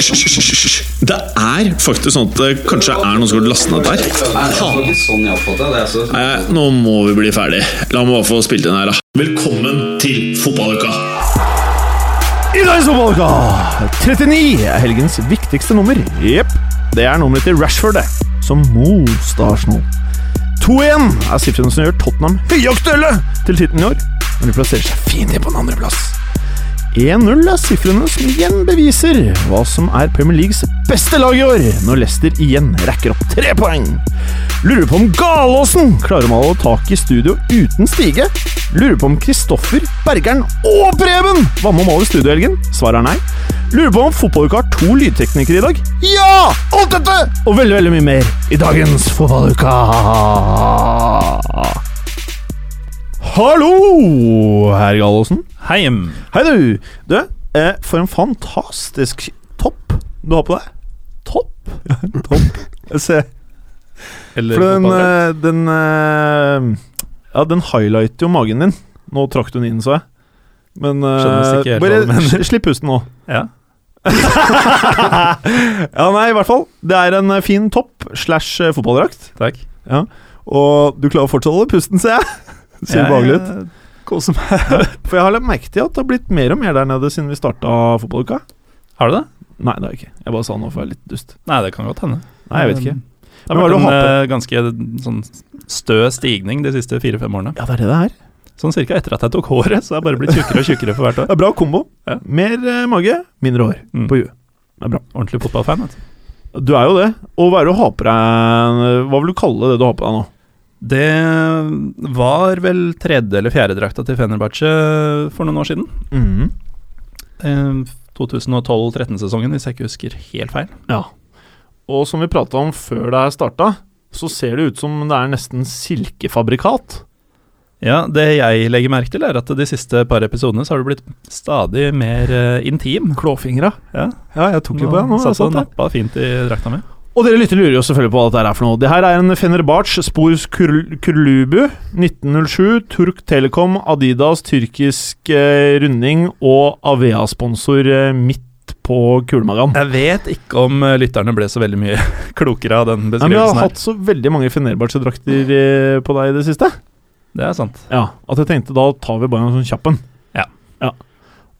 hysj. Det er faktisk sånn at det kanskje er noen som har lastet ned der. sånn. Altså. Nei, nå må vi bli ferdig. La meg bare få spilt inn her, da. Velkommen til fotballuka! I dagens fotballuka 39 er helgens viktigste nummer. Jepp. Det er nummeret til Rashford, det. Som most Arsenal. 2-1 er sifrene som gjør Tottenham høyaktuelle til tittelen i år, men de plasserer seg fint inn på en andreplass. 1-0 er sifrene som igjen beviser hva som er Premier Leagues beste lag i år, når Leicester igjen rekker opp tre poeng. Lurer på om Galåsen klarer å male tak i studio uten stige? Lurer på om Kristoffer, Bergeren og Preben var med å male studio i helgen? Svaret er nei. Lurer på om fotballuka har to lydteknikere i dag? Ja! Alt dette og veldig, veldig mye mer i dagens Fotballuka. Hallo, herr Gallosen. Hei. Hei, du. Du, eh, for en fantastisk topp du har på deg. Topp? topp. Jeg ser. Eller For den, eh, den eh, Ja, den highlighter jo magen din. Nå trakk du den inn, så jeg. Men eh, bare slipp pusten nå. Ja. ja, nei, i hvert fall. Det er en eh, fin topp slash fotballdrakt. Takk. Og du klarer fortsatt å holde pusten, ser jeg. Ser Jeg, ut. eh, Koser meg. For jeg har lagt merke til at det har blitt mer og mer der nede siden vi starta fotballuka. Har du det? Nei, det har jeg ikke. Jeg bare sa noe for å være litt dust. Nei, det kan godt hende. Nei, jeg vet ikke. Det har vært en eh, ganske sånn stø stigning de siste fire-fem årene. Ja, det er det det er. Sånn cirka etter at jeg tok håret, så har jeg bare blitt tjukkere og tjukkere for hvert år. Det er bra kombo. Ja. Mer eh, mage, mindre hår Mm. på huet. Det er bra. Ordentlig fotballfan. vet du. Du er jo det. Og hva er det du har på deg Hva vil du kalle det du har på deg nå? Det var vel tredje eller fjerde drakta til Fenerbahçe for noen år siden. Mm Eh, 2012-13-sesongen, hvis jeg ikke husker helt feil. Ja. Og som vi prata om før det her starta, så ser det ut som det er nesten silkefabrikat. Ja, det jeg legger merke til, er at de siste par episodene så har du blitt stadig mer uh, intim. Klåfingra. Ja, Ja, jeg tok jo på det nå. Satt og nappa fint i drakta mi. Og dere lytter lurer jo selvfølgelig på hva dette er for noe. Det her er en Fenerbahçe Spors Kur- Kurlubu 1907, Turk Telekom, Adidas, tyrkisk eh, runding og Avea-sponsor eh, midt på kulemagan. Jeg vet ikke om eh, lytterne ble så veldig mye klokere av den Nei, men vi har hatt så veldig mange Fenerbahçe-drakter eh, på deg i det siste. Det er sant. Ja, At jeg tenkte da tar vi bare en sånn kjapp en.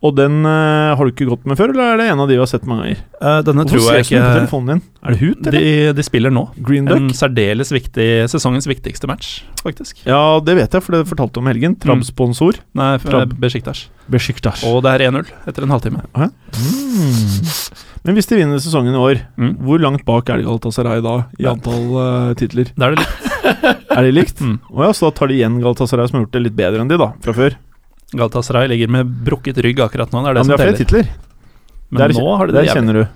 Og den uh, har du ikke gått med før, eller er det en av de vi har sett mange ganger? Uh, denne Hvorfor tror jeg ikke den på telefonen din? Er det Hoot, eller? de spiller nå. Green Duck. En særdeles viktig sesongens viktigste match, faktisk. Ja, det vet jeg, for det fortalte du om helgen. Trab-sponsor. Nei, f- Trab. Besiktas. Besiktas. Og det er 1-0 etter en halvtime. Mm. Men hvis de vinner sesongen i år, Mm. hvor langt bak er det Galatasaray da, i antall uh, titler? Da er det likt. Er det likt? Mm. Oh, ja, så da tar de igjen Galatasaray, som har gjort det litt bedre enn de, da, fra før. Galatasaray ligger med brukket rygg akkurat nå. Det er det Ja, men de som har flere teller. titler. Men Der- nå har de det kjenner du.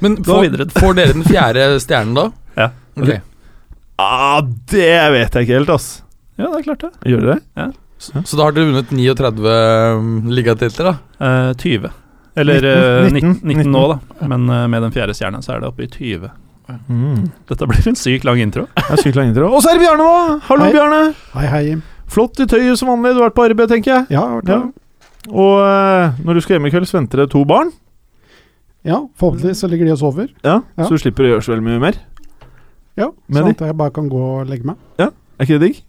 Men får, får dere den fjerde stjernen da? Ja. Okay. Ah, det vet jeg ikke helt, ass. Ja, det er klart det. Gjør de det? Så da har dere vunnet 39 um, ligatitler, da? Eh, 20. Eller 19, eh, 19, 19, 19 nå, da. Men uh, med den fjerde stjerna så er det oppe i 20. Mm. Dette blir en sykt lang intro. Er sykt lang intro. Og så er det Bjarne, da! Hallo, Hei. Bjarne. Hei, hei. Flott i tøyet som vanlig. Du har vært på arbeid, tenker jeg. Ja, vært Ja. der. Og eh, når du skal hjem i kveld, så venter det to barn. ja, forhåpentligvis så ligger de og sover. Ja, Ja. Så du slipper å gjøre så veldig mye mer. Ja, Med Sånn de? at jeg bare kan gå og legge meg. Er ikke det digg?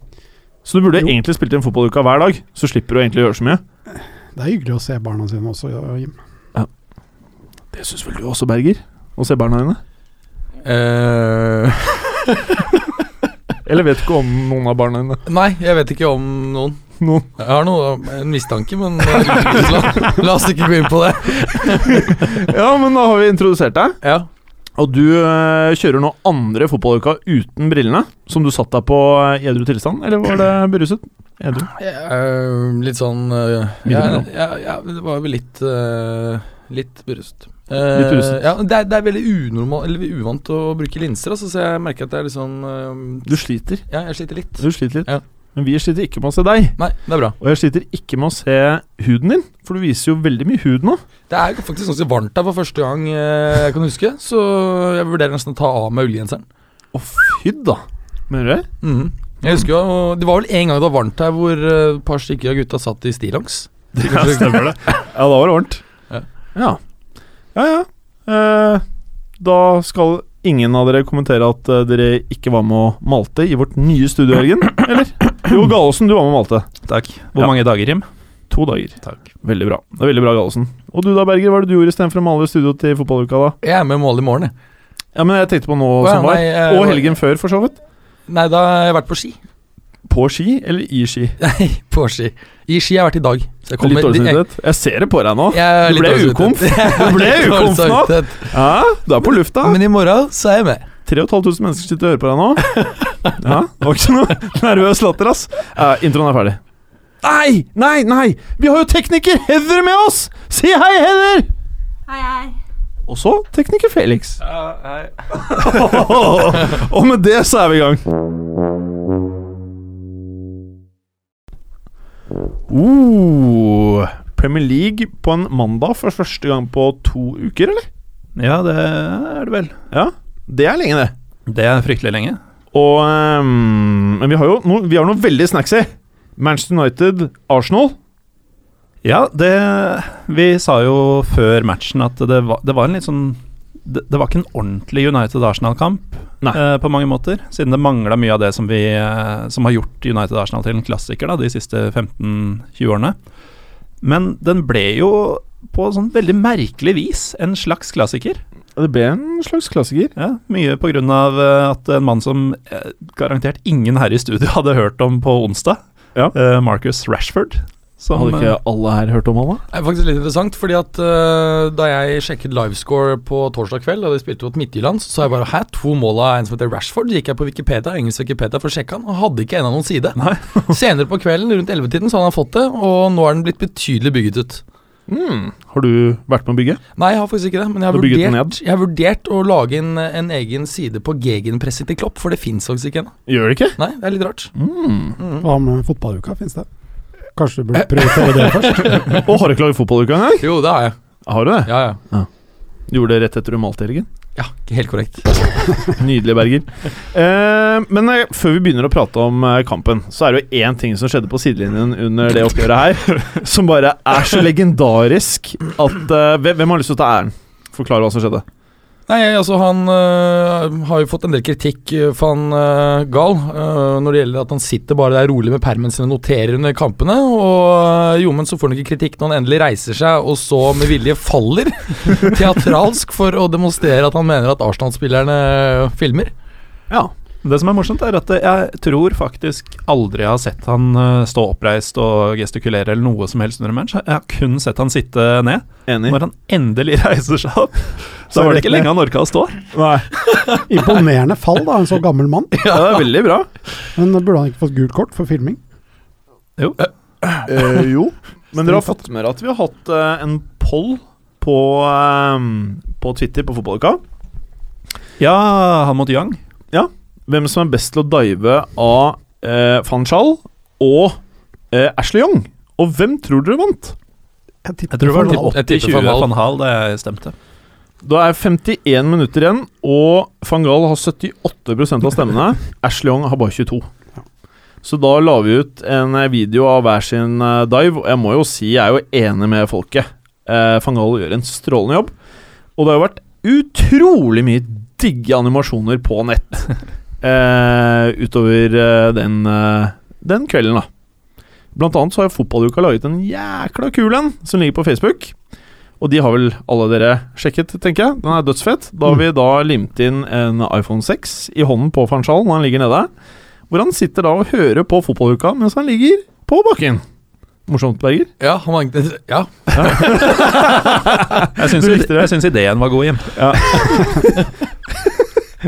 Så du burde Jo. egentlig spilt inn fotballuka hver dag, så slipper du egentlig å gjøre så mye. Det er hyggelig å se barna sine også, Jim. Det syns vel du også, Berger? Å se barna dine? Eh, Eller vet du ikke om noen av barna dine? nei, jeg vet ikke om noen. Noen. Jeg har noe, en mistanke, men eh, la, la oss ikke gå inn på det. Ja, men da har vi introdusert deg. Ja. Og du eh, kjører nå andre fotballuka uten brillene, som du satt deg på eh, i edru tilstand, eller var det beruset? Edru. Eh, litt sånn eh, ja, ja, ja, det var vel litt uh, Litt beruset. Eh, Litt. Ja, det er, det er veldig unormal Eller uvant å bruke linser, altså, så jeg merker at det er litt sånn eh, Du sliter. Ja, jeg sliter litt. Du sliter litt. Ja. Men vi sliter ikke med å se deg. Nei, det er bra. Og jeg sliter ikke med å se huden din, for du viser jo veldig mye hud nå. Det er faktisk ganske varmt her for første gang eh, jeg kan huske, så jeg vurderer nesten å ta av meg ullgenseren. Å, fy da. Mener du det? Mhm. Jeg husker jo, Det var vel en gang det var varmt her hvor et par stykker av gutta satt i stillongs. Ja, stemmer det. Ja, da var det varmt. Ja. Ja, ja. ja. Eh, da skal ingen av dere kommentere at eh, dere ikke var med og malte i vårt nye studio, Jørgen? Eller? Jo, Gallosen, du var med og malte. Takk. Hvor Ja. mange dager, Jim? To dager. Takk. Veldig bra. Det er veldig bra, Gallosen. Og du da, Berger, hva er det du gjorde istedenfor å male i studio til fotballuka, da? Jeg er med mål i morgen, jeg. Ja, men jeg tenkte på nå Å, ja, som var. nei, jeg- Og helgen før, for så vidt. Nei, da har jeg vært på ski. På ski eller i ski? Nei, på ski. I ski har jeg vært i dag. Så jeg Litt dårlig samvittighet. Jeg ser det på deg nå. Du ble ukomf. Du ble ukomf nå. Ja, du er på lufta. Men i morgen så er jeg med. 3500 mennesker sitter og hører på deg nå. Ja, det var ikke noe nervøs latter, ass. Uh, introen er ferdig. Nei, nei, nei! Vi har jo tekniker Heather med oss! Si hei, Heather! Hei, hei. Og så tekniker Felix. og med det så er vi i gang. Uh, Premier League på en mandag for første gang på to uker, eller? Ja, det er det vel. Ja, det er lenge, det. Det er fryktelig lenge. Og um, Men vi har jo noe, vi har noe veldig snacksy. Manchester United, Arsenal. Ja, det Vi sa jo før matchen at det var, det var en litt sånn det, det var ikke en ordentlig United-Arsenal-kamp eh, på mange måter, siden det mangla mye av det som, vi, eh, som har gjort United-Arsenal til en klassiker da, de siste 15-20 årene. Men den ble jo på sånn veldig merkelig vis en slags klassiker. Det ble en slags klassiker. Ja, Mye pga. Uh, at en mann som eh, garantert ingen her i studio hadde hørt om på onsdag, Ja. eh, Marcus Rashford som, Hadde ikke alle her hørt om han, da? Det er faktisk litt interessant, fordi at uh, da jeg sjekket livescore på torsdag kveld, da de spilte mot Midtjylland, så sa jeg bare hæ, to mål av en som heter Rashford. Så gikk jeg på Wikipedia, engelsk Wikipedia for å sjekke han, og hadde ikke ennå noen side. Nei. Senere på kvelden, rundt 11-tiden, så hadde han fått det, og nå er den blitt betydelig bygget ut. Mm. Har du vært med å bygge? Nei, jeg har faktisk ikke det, men jeg har, vurdert, jeg har vurdert å lage en, en egen side på gegenpresset til Klopp, for det fins faktisk ikke ennå. Gjør det ikke? Nei, det er litt rart. Mm. Hva med fotballuka, fins det? Kanskje du burde prioritere det først? Og har du ikke laget fotballuke engang? Jo, det har jeg. Har du det? Ja, ja. Gjorde det rett etter du malte, Jørgen? Ja, helt korrekt. Nydelig, Berger. Eh, men eh, før vi begynner å prate om eh, kampen, så er det jo én ting som skjedde på sidelinjen under det oppgjøret her, som bare er så legendarisk at eh, hvem har lyst til å ta æren? Forklare hva som skjedde. Nei, altså Han øh, har jo fått en del kritikk, van øh, Gaal, øh, når det gjelder at han sitter bare der rolig med permen sin og noterer under kampene. Og øh, jo, men så får han ikke kritikk når han endelig reiser seg og så med vilje faller teatralsk for å demonstrere at han mener at Arsenal-spillerne filmer. Ja. Det som er morsomt, er at jeg tror faktisk aldri jeg har sett han eh, stå oppreist og gestikulere eller noe som helst under en match. Jeg har kun sett han sitte ned. Enig. Når han endelig reiser seg opp, så var det ikke lenge han orka å stå. Nei. Imponerende fall, da, en så gammel mann. Ja, det er veldig bra. Men burde han ikke fått gult kort for filming? Eh, jo. Men dere har fått med dere at vi har hatt eh, en poll på, eh, på Twitter på fotballuka. Ja, han mot Young. Hvem som er best til å dive av eh, van Schall og eh, Ashley Young. Og hvem tror dere vant? Jeg Jeg tror det var for Hall. Jeg tipper 80-20 van Hal. da jeg stemte. Da er 51 minutter igjen, og van Gaal har 78% av stemmene. Ashley Young har bare 22. Så da la vi ut en eh, video av hver sin eh, dive, og jeg må jo si jeg er jo enig med folket. Eh, van Gaal gjør en strålende jobb, og det har jo vært utrolig mye digge animasjoner på nett utover eh, den, eh, den kvelden, da. Blant annet så har Fotballuka laget en jækla kul en som ligger på Facebook. Og de har vel alle dere sjekket, tenker jeg. Den er dødsfett. Da har vi da limt inn en iPhone 6 i hånden på Fanchal når han ligger nede. Hvor han sitter da og hører på fotballuka mens han ligger på bakken. Morsomt, Berger. Ja, han var, ja. Jeg syns, ideen var god, Jim. Ja,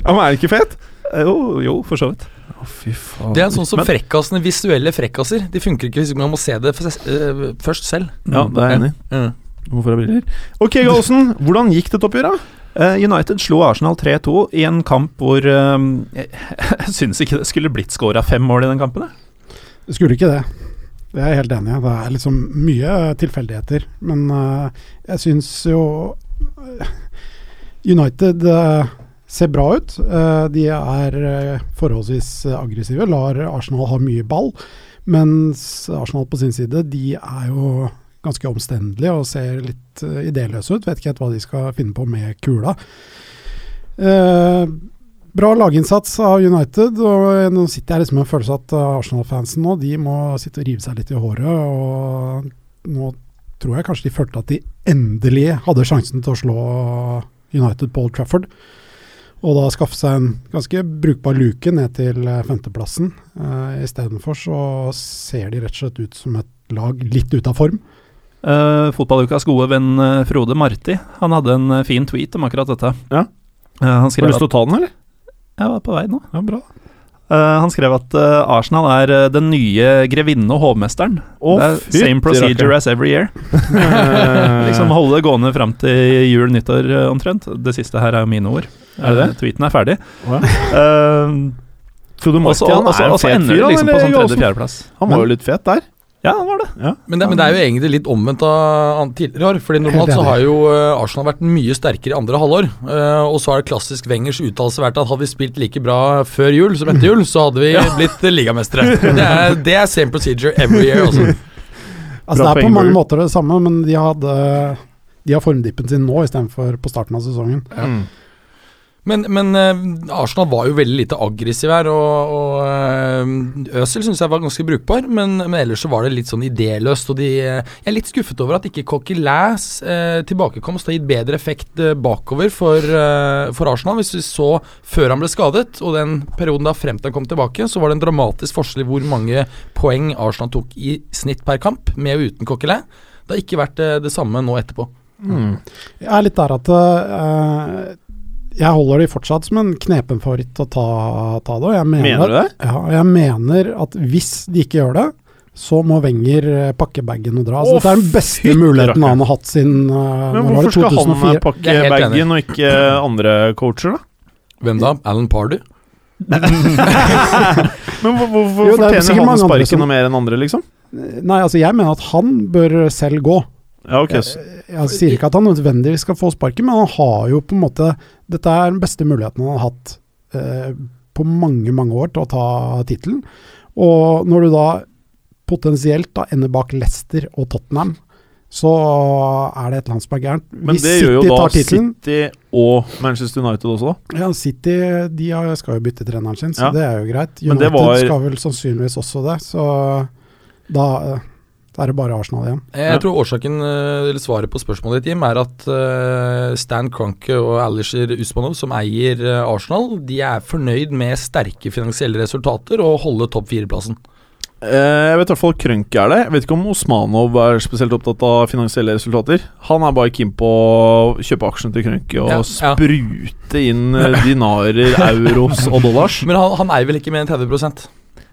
Men er det ikke fett? Jo, jo, for så vidt. Å, fy faen. Det er sånn som Men- frekkasene, visuelle frekkaser. De funker ikke hvis man må se det øh, først selv. Ja, det er jeg enig i. Hvorfor har briller? Ok, Gallosen. Hvordan gikk dette oppgjøret? Eh, United slo Arsenal 3-2 i en kamp hvor um, Jeg, jeg syns ikke det skulle blitt scora fem mål i den kampen. Det skulle ikke det. Det er jeg helt enig i. Det er liksom mye tilfeldigheter. Men uh, jeg syns jo eh, United eh, ser bra ut. Eh, de er eh, forholdsvis aggressive, lar Arsenal ha mye ball. Mens Arsenal på sin side, de er jo ganske omstendelige og ser litt idéløse ut. Vet ikke helt hva de skal finne på med kula. Eh, bra laginnsats av United. og Nå sitter jeg liksom med en følelse at Arsenal-fansen nå de må sitte og rive seg litt i håret. og Nå tror jeg kanskje de følte at de endelig hadde sjansen til å slå United på Old Trafford. Og da skaffe seg en ganske brukbar luke ned til eh, femteplassen. Uh, Istedenfor så ser de rett og slett ut som et lag litt ute av form. Uh, fotballukas gode venn uh, Frode Marti Han hadde en uh, fin tweet om akkurat dette. Ja. han Har du skrev lyst til å ta den, eller? Jeg var på vei nå. Ja, bra. han skrev at Arsenal er den nye grevinne og hovmesteren. Det er same procedure as every year. liksom holde det gående fram til jul, nyttår uh, omtrent. Det siste her er jo mine ord. Er det det? Eh, tweeten er ferdig. Oh, ja. Uh, Frode så- er en fet ender fyr, liksom på sånn tredje-fjerdeplass. Han var jo litt fet der. Ja, han var det. Ja. Men det, men det er jo egentlig litt omvendt av tidligere år. Fordi normalt så har jo eh, Arsenal vært mye sterkere i andre halvår. eh, og så har det klassisk Wengers uttalelse vært at hadde vi spilt like bra før jul som etter jul, så hadde vi blitt eh, ligamestere. Det er, det er same procedure every year. Altså. Altså, det er på mange måter det samme, men de, hadde, de har formdippen sin nå istedenfor på starten av sesongen. Mm. Men, men eh, Arsenal var jo veldig lite aggressiv her, og, og eh, Øzil syns jeg var ganske brukbar, men, men ellers så var det litt sånn idéløst. Og de, eh, jeg er litt skuffet over at ikke Coquelins eh, tilbakekomst har gitt bedre effekt eh, bakover for, eh, for Arsenal. Hvis vi så før han ble skadet, og den perioden da frem til han kom tilbake, så var det en dramatisk forskjell i hvor mange poeng Arsenal tok i snitt per kamp, med og uten Coquelin. Det har ikke vært eh, det samme nå etterpå. Mm. Jeg er litt der at eh, jeg holder de fortsatt som en knepen favoritt å ta, ta det. Og jeg mener, Mener du det? Ja, jeg mener at hvis de ikke gjør det, så må Wenger eh, pakke bagen og dra. Altså, Å, dette er den beste fytti muligheten han har hatt siden uh, Men hvorfor det, skal han 2004. eh, pakke bagen og ikke andre coacher, da? Hvem da? Alan Pardy? Men hvorfor det er fortjener han sparken som- noe mer enn andre, liksom? Nei, altså jeg mener at han bør selv gå. Ja, okay. Jeg, jeg sier ikke at han nødvendigvis skal få sparken, men han har jo på en måte Dette er den beste muligheten han har hatt eh, på mange, mange år til å ta tittelen. Og når du da potensielt da ender bak Leicester og Tottenham, så er det et eller annet som er gærent. Men Hvis det gjør jo da City og Manchester United også, da. Ja, City de skal jo bytte treneren sin, så Ja. det er jo greit. United var- skal vel sannsynligvis også det, så da, eh, da er det bare Arsenal igjen. Jeg Ja. tror årsaken, eh, eller svaret på spørsmålet ditt, Jim, er at eh, Stan Kronke og Alisher Usmanov, som eier eh, Arsenal, de er fornøyd med sterke finansielle resultater og holde topp fire-plassen. Eh, Jeg vet i hvert fall Krønke er det. Jeg vet ikke om Osmanov er spesielt opptatt av finansielle resultater. Han er bare keen på å kjøpe aksjene til Krønke og Ja, ja. sprute inn eh, dinarer, euros og dollars. Men han, han eier vel ikke mer enn 30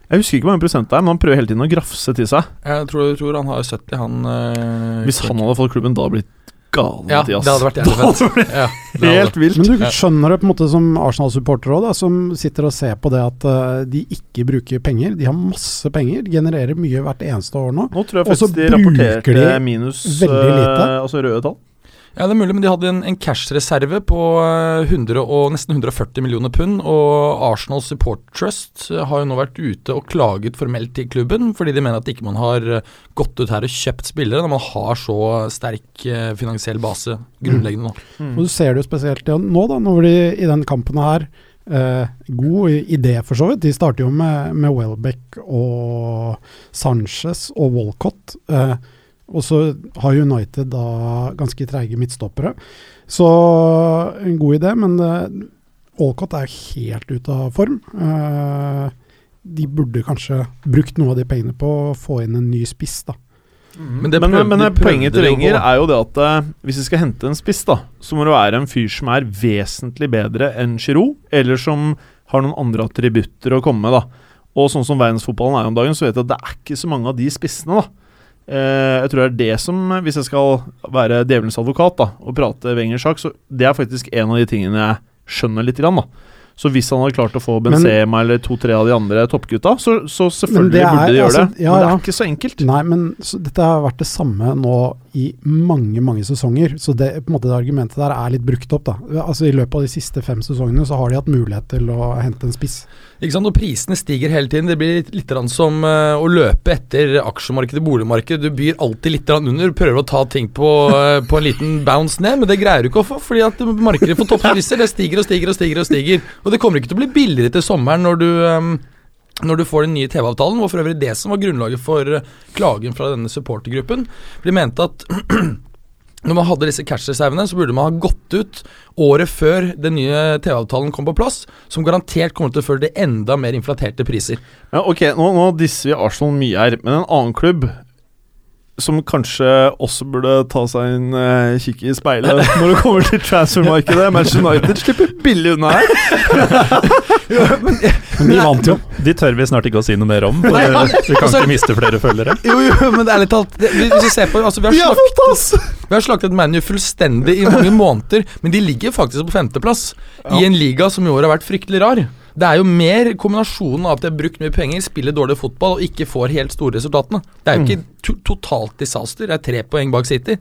Jeg husker ikke hvor mange prosent det er, men han prøver hele tiden å grafse til seg. Jeg tror, tror han har 70, han øh, Hvis han hadde fått klubben, da hadde blitt gale, Ja, Mathias. det hadde vært jævlig fett. Ja, Helt vilt. Men du skjønner det på en måte som Arsenal-supporter òg, som sitter og ser på det at uh, de ikke bruker penger. De har masse penger, genererer mye hvert eneste år nå. Nå tror jeg faktisk de rapporterte minus uh, Altså røde tall. Ja, det er mulig, men de hadde en, en cash-reserve på eh, 100 og nesten 140 millioner pund. Og Arsenal Support Trust eh, har jo nå vært ute og klaget formelt til klubben, fordi de mener at ikke man har eh, gått ut her og kjøpt spillere når man har så sterk eh, finansiell base grunnleggende nå. Og du ser det jo spesielt ja, nå, da, når de i den kampen her eh, God idé, for så vidt. De starter jo med, med Welbeck og Sanchez og Walcott. Eh, og så har United da ganske treige midtstoppere. Så en god idé, men eh, er jo helt ute av form. Eh, de burde kanskje brukt noe av de pengene på å få inn en ny spiss, da. Men det men, prøvde- men poenget til Wenger er jo det at uh, hvis vi skal hente en spiss, da, så må det være en fyr som er vesentlig bedre enn Giroud, eller som har noen andre attributter å komme med. da. Og sånn som verdensfotballen er om dagen, så vet jeg at det er ikke så mange av de spissene. da. Eh, jeg tror det er det som, hvis jeg skal være djevelens advokat da, og prate Wengers sak, så det er faktisk en av de tingene jeg skjønner litt. Grann, da. Så hvis han hadde klart å få Benzema eller to-tre av de andre toppgutta, så, så selvfølgelig er- burde de gjøre altså, det. ja, Men det ja. er ikke så enkelt. Nei, men dette har vært det samme nå i mange, mange sesonger. Så det, på en måte, det argumentet der er litt brukt opp. da. Altså I løpet av de siste fem sesongene så har de hatt mulighet til å hente en spiss. Ikke sant, og Prisene stiger hele tiden. Det blir litt, litt som eh, å løpe etter aksjemarkedet, boligmarkedet. Du byr alltid litt under, prøver å ta ting på, eh, på en liten bounce ned, men det greier du ikke å få, fordi at markedet for toppspisser det stiger og stiger og stiger. Og stiger. Og det kommer ikke til å bli billigere til sommeren når du eh, når du får den nye TV-avtalen, og for øvrig det som var grunnlaget for eh, klagen fra denne supportergruppen, de mente at når man hadde disse cash-reservene, så burde man ha gått ut året før den nye TV-avtalen kom på plass, som garantert kommer til å føre til enda mer inflaterte priser. Ja, ok, nå, nå disser vi Arsenal mye her, men en annen klubb som kanskje også burde ta seg en uh, kikk i speilet når det kommer til transfermarkedet. Manchester United slipper billig unna her. Men de vant jo. De tør vi snart ikke å si noe mer om, for Nei, vi kan altså- ikke miste flere følgere. Jo, jo, men ærlig talt Hvis vi ser på altså, vi, har slaktet, vi har slaktet ManU fullstendig i mange måneder, men de ligger faktisk på femteplass i en liga som i år har vært fryktelig rar. Det er jo mer kombinasjonen av at de har brukt mye penger, spiller dårlig fotball og ikke får helt store resultatene. Det er jo ikke to totalt disaster. Det er tre poeng bak City.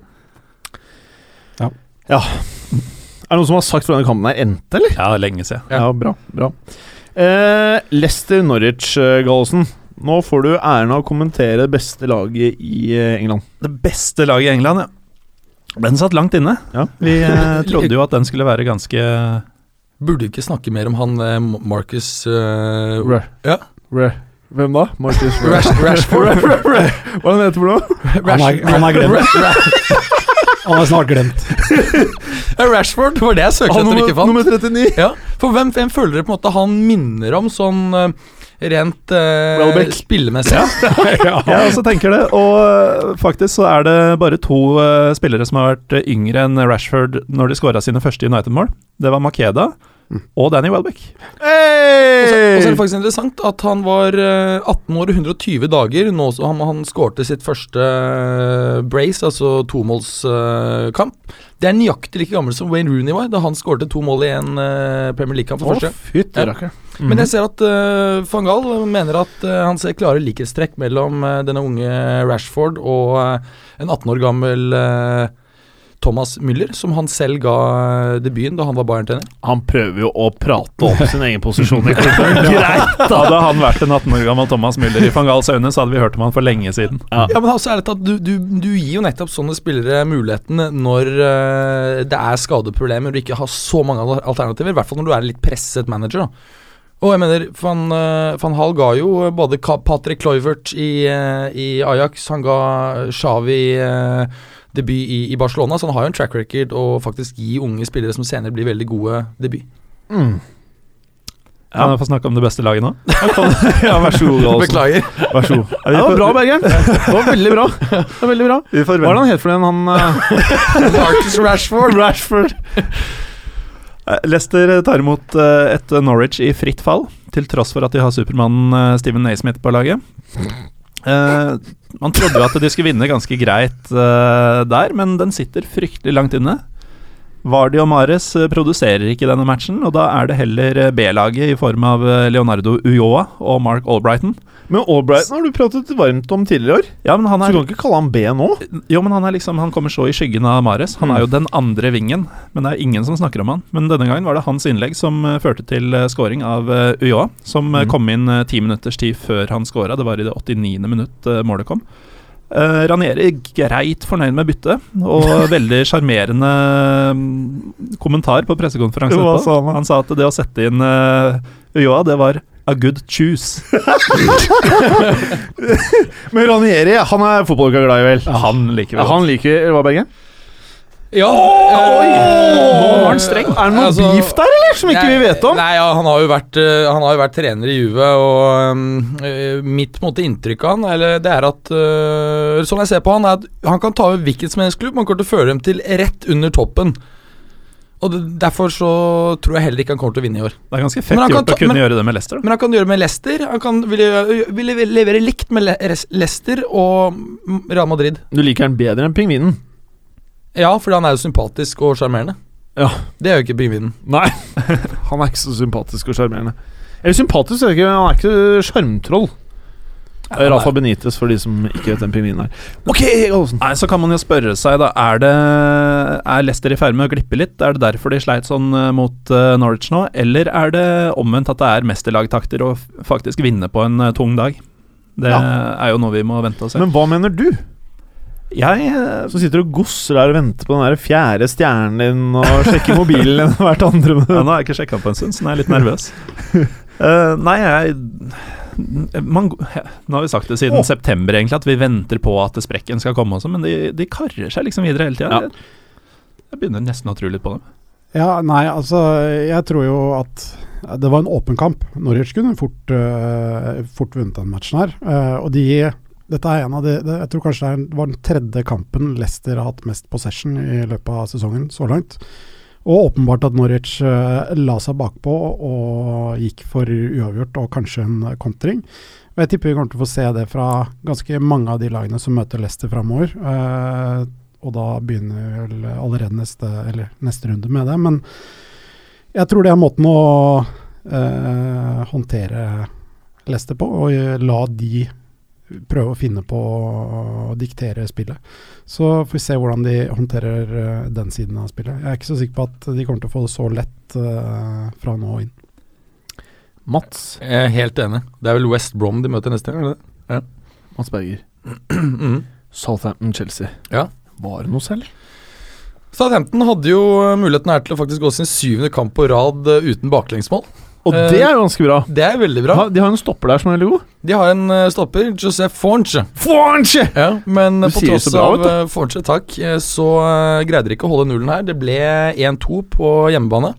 Ja. Er det noen som har sagt hvordan kampen her endte, eller? Ja, lenge siden. Ja, bra. bra. Eh, Leicester Norwich, eh, Gallosen. Nå får du æren av å kommentere det beste laget i eh, England. Det beste laget i England, ja. Den satt langt inne. Ja. Vi eh, trodde jo at den skulle være ganske Burde ikke snakke mer om han eh, Marcus uh, Re. Ja. Re. Hvem da? Marcus Re. Rash, Rashford. Hva er det han heter for noe? Han er, glemt. Han er snart glemt. Rashford var det jeg søkte etter, nummer, ikke fant. nummer 39. Ja, for hvem, hvem føler dere på en måte han minner om sånn eh, rent uh, spillemessig. ja. Jeg også tenker det. Og øh, faktisk så er det bare to uh, spillere som har vært yngre enn Rashford når de skåra sine første United-mål. Det var Makeda og Danny Welbeck. Og så, og så er det faktisk interessant at han var eh, 18 år og 120 dager nå så han, han skårte sitt første eh, brace, altså tomålskamp. det er nøyaktig like gammel som Wayne Rooney var da han skårte to mål i en uh, Premier League-kamp for oh, første gang. Men jeg ser at uh, van Gaal mener at uh, han ser klare likhetstrekk mellom uh, denne unge Rashford og en 18 år gammel Thomas Müller, som han selv ga debuten da han var Bayern-trener. Han prøver jo å prate opp sin egen posisjon i klubben. Greit! Hadde han vært en 18 år gammel Thomas Müller i van Gahls øyne, så hadde vi hørt om han for lenge siden. Ja. Ja, men altså er det at du, du, du gir jo nettopp sånne spillere muligheten når uh, det er skadeproblemer og du ikke har så mange alternativer. I hvert fall når du er en litt presset manager. da. Og jeg mener, Van, uh, Van Hall ga jo både Patrick Kluivert i, eh, i Ajax, han ga Xavi eh, debut i, i Barcelona, så han har jo en track record å faktisk gi unge spillere som senere blir veldig gode, debut. Mm. Kan jeg få snakke om det beste laget nå? Ja, vær så god. Beklager. Vær så god. Ja, det var bra, Bergeren. Det var veldig bra. Det var veldig bra. Hva er det han het for den, han eh, Marcus Rashford. Rashford? Eh, Leicester tar imot eh, et Norwich i fritt fall, til tross for at de har supermannen eh, Steven Naismith på laget. Man trodde jo at de skulle vinne ganske greit der, men den sitter fryktelig langt inne. Vardy og Mares eh, produserer ikke denne matchen, og da er det heller eh, B-laget i form av eh, Leonardo Uyoa og Mark Albrighton. Men Albrighton har du pratet varmt om tidligere i år. Ja, men han Så er du kan ikke kalle han B nå? Jo, men han er liksom Han kommer så i skyggen av Mares. Han er jo den andre vingen, men det er ingen som snakker om han. Men denne gangen var det hans innlegg som førte til scoring av Ulloa, som mm. kom inn ti minutters tid før han scora. Det var i det 89. minutt målet kom. Uh, Ranieri greit fornøyd med byttet, og veldig sjarmerende mm, kommentar på pressekonferansen etterpå. sa han? Han sa at det å sette inn uh, Uyoa, det var a good choose. Men Ranieri, han er fotballglad i, vel? Han liker vi Ja, han liker Hva, Bergen? Ja, Oi! eh, Nå var han streng. Er det noe Altså, beef der, eller? Som ikke vi vet om? Nei, ja, han har jo vært, eh, han har jo vært trener i Juve, og um, eh, mitt måte, inntrykk av han eller, det er at uh, Sånn jeg ser på han, er at han kan ta over hvilken som helst klubb, man kommer til å føre dem til rett under toppen. Og det, Derfor så tror jeg heller ikke han kommer til å vinne i år. Det er ganske fett Men han gjort å kunne men- gjøre det med Leicester. da. Men han kan gjøre det med Leicester. Han kan ville, ville levere likt med Leicester og Real Madrid. Du liker han bedre enn pingvinen? Ja, fordi han er jo sympatisk og sjarmerende. Ja. Det er jo ikke pingvinen. Nei. Han er ikke så sympatisk og sjarmerende. Eller sympatisk, er ikke, han er ikke sjarmtroll. Rafa Benitez, for de som ikke vet hvem pingvinen er. Ok, Olsen. Nei, Så kan man jo spørre seg, da. Er, det, er Leicester i ferd med å glippe litt? Er det derfor de sleit sånn eh, mot eh, Norwich nå? Eller er det omvendt at det er mesterlagtakter å faktisk vinne på en eh, tung dag? Det Ja. er jo noe vi må vente og se. Men hva mener du? Jeg eh, Som sitter og gosser der og venter på den der fjerde stjernen din og sjekker mobilen hvert andre ja. Nå har jeg ikke sjekka på en stund, så nå er jeg litt nervøs. Uh, nei, jeg man, Nå har vi sagt det siden oh. september, egentlig, at vi venter på at sprekken skal komme også, men de, de karrer seg liksom videre hele tida. Ja. Jeg begynner nesten å tro litt på dem. Ja, nei, altså Jeg tror jo at det var en åpen kamp. Norwich kunne fort, uh, fort vunnet den matchen her. uh, og de Dette er en av de Jeg tror kanskje det var den tredje kampen Leicester har hatt mest possession i løpet av sesongen så langt. Og åpenbart at Norwich eh, la seg bakpå og gikk for uavgjort og kanskje en kontring. Og Jeg tipper vi kommer til å få se det fra ganske mange av de lagene som møter Leicester framover. Eh, og da begynner vel allerede neste, neste runde med det. Men jeg tror det er måten å eh, håndtere Leicester på, og la de prøve å finne på å diktere spillet. Så får vi se hvordan de håndterer eh, den siden av spillet. Jeg er ikke så sikker på at de kommer til å få det så lett uh, fra nå og inn. Mats. Jeg er helt enig. Det er vel West Brom de møter neste gang? eller det Mats Berger. mm. Southampton-Chelsea. Ja. Var det noe selv? Southampton hadde jo muligheten her til å faktisk gå sin syvende kamp på rad eh, uten baklengsmål. Og Eh, det er jo ganske bra. Det er veldig bra. Ha- De har en stopper der som er veldig god. De har en eh, stopper, Josef Fornche. Fornche! Ja, men Du på tross bra, av vet uh, Fornche, takk, eh, så eh, greide de ikke å holde nullen her. Det ble 1-2 på hjemmebane.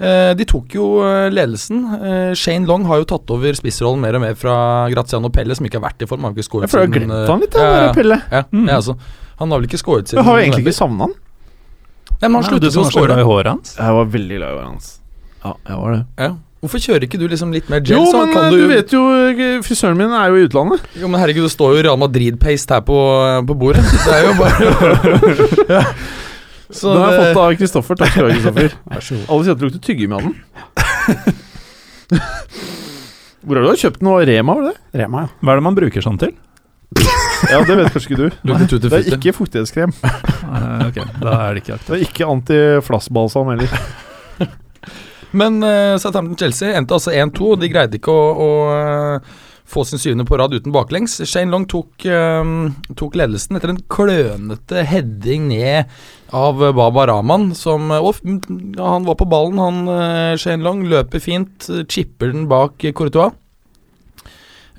Eh, de tok jo eh, ledelsen. Eh, Shane Long har jo tatt over spissrollen mer og mer fra Graziano Pelle, som ikke har vært i form. Jeg føler jeg har glemt eh, han litt, ja, Pelle. ja, Mm. ja, altså. Han har vel ikke skåret siden Jeg har jo egentlig ikke savna han. Nei, men han Nei, du sluttet som å var så glad skåre. i håret hans. Jeg var veldig glad i håret hans. Ja, jeg var det. Ja. Hvorfor kjører ikke du liksom litt mer gel? Jo, men kan eh, du vet jo eh, Frisøren min er jo i utlandet. Jo, men herregud, det står jo Real Madrid-paste her på, på bordet. Det er jo bare ja. Så Den har jeg fått av Kristoffer. Takk skal du ha, Kristoffer. Alle sier at det lukter tyggegummi av den. Hvor har du kjøpt den? Og Rema, var det det? Rema, ja. Hva er det man bruker sånn til? Ja, det vet kanskje ikke du. Lukter Det er ikke fuktighetskrem. Nei, okay. da er det ikke aktivt. Det er ikke antiflassbalsam heller. Men uh, Southampton-Chelsea endte altså 1-2, de greide ikke å, å eh, få sin syvende på rad uten baklengs. Shane Long tok, um, tok ledelsen etter en klønete heading ned av eh, Baba Rahman, som eh, og, Han var på ballen, han eh, Shane Long. Løper fint, eh, chipper den bak eh, Courtois.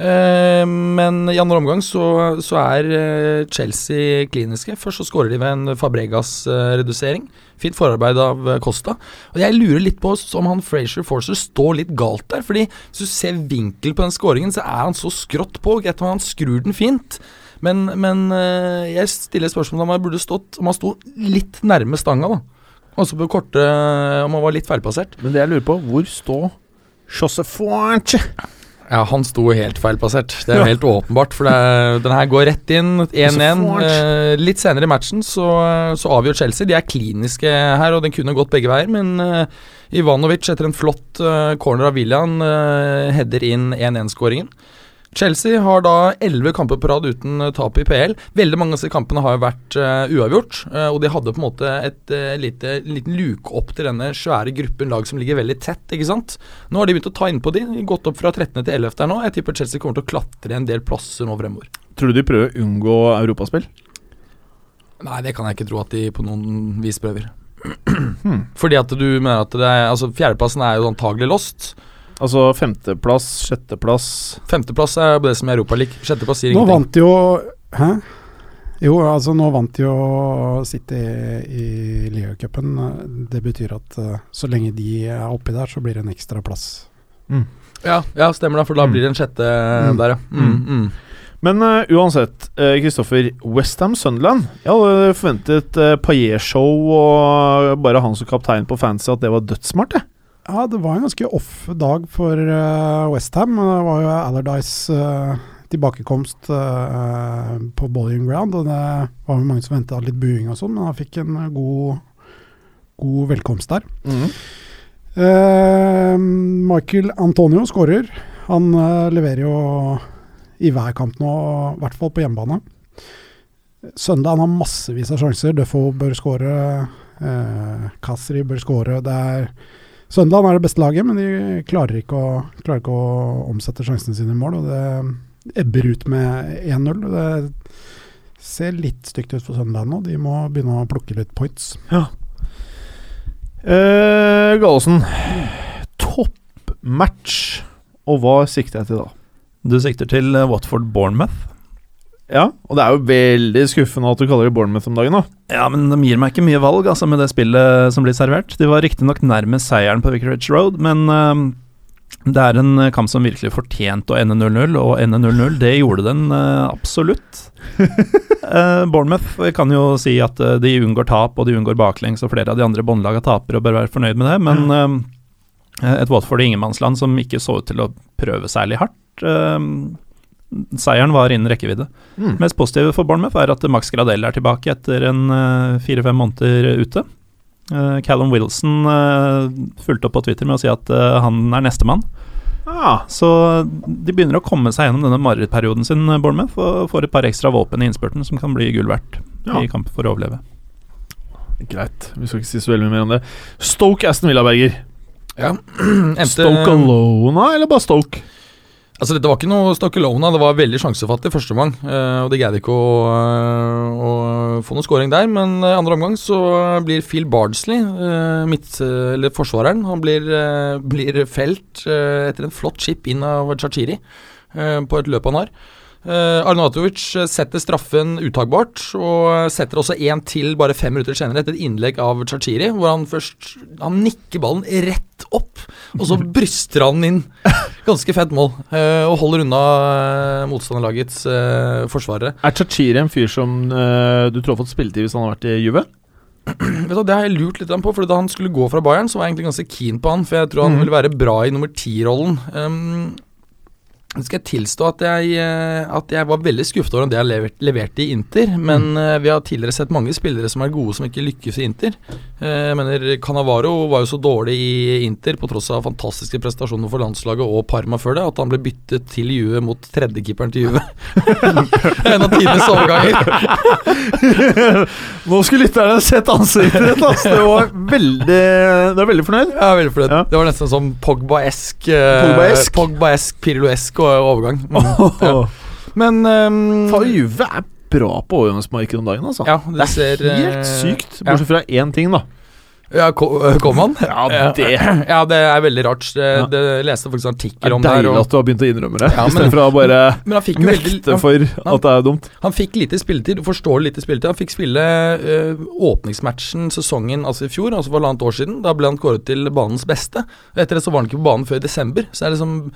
Eh, men i andre omgang så, så er eh, Chelsea kliniske. Først så skårer de ved en Fabregas-redusering. Fint forarbeid av eh, Costa. Og jeg lurer litt på om han Frazier Forcer står litt galt der. Fordi hvis du ser vinkel på den skåringen, så er han så skrått på. Greit om han skrur den fint. Men, men eh, jeg stiller spørsmål om han burde stått Om han sto litt nærme stanga, da. Også på korte Om han var litt feilplassert. Men det jeg lurer på, hvor står Josef Fornche? Ja, han sto helt feilplassert. Det er jo helt åpenbart. For det den her går rett inn. 1-1. Eh, litt senere i matchen så, så avgjør Chelsea. De er kliniske her, og den kunne gått begge veier. Men eh, Ivanovic, etter en flott eh, corner av William, uh, header inn 1-1-skåringen. Chelsea har da elleve kamper på rad uten eh, tap i PL. Veldig mange av disse kampene har vært uh, uavgjort, uh, og de hadde på en måte et uh, lite, liten luke opp til denne svære gruppen lag som ligger veldig tett, ikke sant. Nå har de begynt å ta innpå de, gått opp fra 13. til 11. der nå. Jeg tipper Chelsea kommer til å klatre en del plasser nå fremover. Tror du de prøver å unngå europaspill? Nei, det kan jeg ikke tro at de på noen vis prøver. Fordi at du mener at det er Altså, fjerdeplassen er jo antagelig lost. Altså femteplass, sjetteplass Femteplass er det som er Europaligaen. Sjetteplass sier ingenting. Nå vant jo Hæ? Jo, altså nå vant jo City i ligacupen. Det betyr at eh, så lenge de er oppi der, så blir det en ekstra plass. Ja, ja, stemmer det, for da Mm. blir det en sjette Mm. der, ja. Mm, mm. Men uh, uansett, uh, Kristoffer. Westham Sunderland. Jeg hadde forventet uh, Paillet-show og bare han som kaptein på fancy, at det var dødssmart, jeg. Ja, det var en ganske off dag for uh, Westham. Det var jo Allardyce uh, tilbakekomst uh, på Bowling Ground, og det var jo mange som venta litt buing og sånn, men han fikk en eh, god, god velkomst der. Eh, Michael Antonio skårer. Han eh, leverer jo i hver kamp nå, i hvert fall på hjemmebane. Søndag han har massevis av sjanser. Duffo bør skåre. Uh, Kasri bør skåre. Det er Søndag er det beste laget, men de klarer ikke, å, klarer ikke å omsette sjansene sine i mål. og Det ebber ut med 1-0. Det ser litt stygt ut for Søndag nå. De må begynne å plukke litt points. Eh, Gallosen. Toppmatch. Og hva sikter jeg til da? Du sikter til eh, Watford Bournemouth. Ja, og det er jo veldig skuffende at du kaller det Bournemouth om dagen, da. Ja, men de gir meg ikke mye valg altså med det spillet som blir servert. De var riktignok nærmest seieren på Vicarage Road, men uh, det er en kamp som virkelig fortjente å ende 0-0, og ende 0-0, det gjorde den uh, absolutt. uh, Bournemouth kan jo si at de unngår tap, og de unngår baklengs, og flere av de andre båndlagene taper og bør være fornøyd med det, men et Watford i ingenmannsland som ikke så ut til å prøve særlig hardt. Seieren var innen rekkevidde. Mm. Mest positive for Bournemouth er at Max Gradell er tilbake etter en fire-fem måneder ute. Uh, Callum Wilson uh, fulgte opp på Twitter med å si at uh, han er nestemann. Ah, Så de begynner å komme seg gjennom denne marerittperioden sin, Bournemouth, og får et par ekstra våpen i innspurten som kan bli gull verdt Ja. i kamp for å overleve. greit. Vi skal ikke si så veldig mye mer om det. Stoke Aston Villa-Berger. Ja. Stoke Alona, eller bare Stoke? Altså Dette var ikke noe Stokkelona, det var veldig sjansefattig første omgang. eh, og de greide ikke å, eh, å få noen scoring der, men i andre omgang så blir Phil Bardsley, eh, midt, eh, eller forsvareren, han blir, eh, blir felt eh, etter en flott chip inn av Chachiri eh, på et løp han har. Uh, Arnatovic setter straffen utagbart, og setter også én til bare fem minutter senere etter et innlegg av Chachiri, hvor han først Han nikker ballen rett opp, og så bryster han inn. Ganske fett mål, uh, og holder unna uh, motstanderlagets uh, forsvarere. Er Chachiri en fyr som eh, du tror har fått spilletid hvis han har vært i Juve? Vet du, Det har jeg lurt litt på, for da han skulle gå fra Bayern, så var jeg egentlig ganske keen på han, for jeg tror han mm. ville være bra i nummer ti-rollen. Um, skal jeg tilstå at jeg, eh, at jeg var veldig skuffet over det jeg levert, leverte i Inter, men eh, vi har tidligere sett mange spillere som er gode som ikke lykkes i Inter. Eh, jeg mener Canavaro var jo så dårlig i Inter på tross av fantastiske prestasjoner for landslaget og Parma før det, at han ble byttet til Juve mot tredjekeeperen til Juve. en av tidenes overganger. Nå skulle lytterne sett ansiktet ditt! altså. Du var veldig Du er veldig fornøyd? Ja, veldig fornøyd. Ja. Det var nesten sånn Pogba-esk Pogba-esk? Pogba-esk, Pirlo-esk overgang. Mm. Ja. Men um, Faen, Juve er bra på overgangsmarkedet om dagen, altså. ja, det, det er ser eh, helt sykt. Bortsett fra én ting, da. Ja, ko- eh, kom han? Ja, det Ja, det er veldig rart. Det, Ja. leste faktisk artikkel er om det deilig at du har begynt å innrømme det, Ja, men- istedenfor å bare jo veldig for han, at det er dumt. han fikk lite spilletid, forståelig lite spilletid. Han fikk spille ø, åpningsmatchen sesongen altså i fjor, altså for halvannet år siden. Da ble han kåret til banens beste. Etter det så var han ikke på banen før i desember. Så er det liksom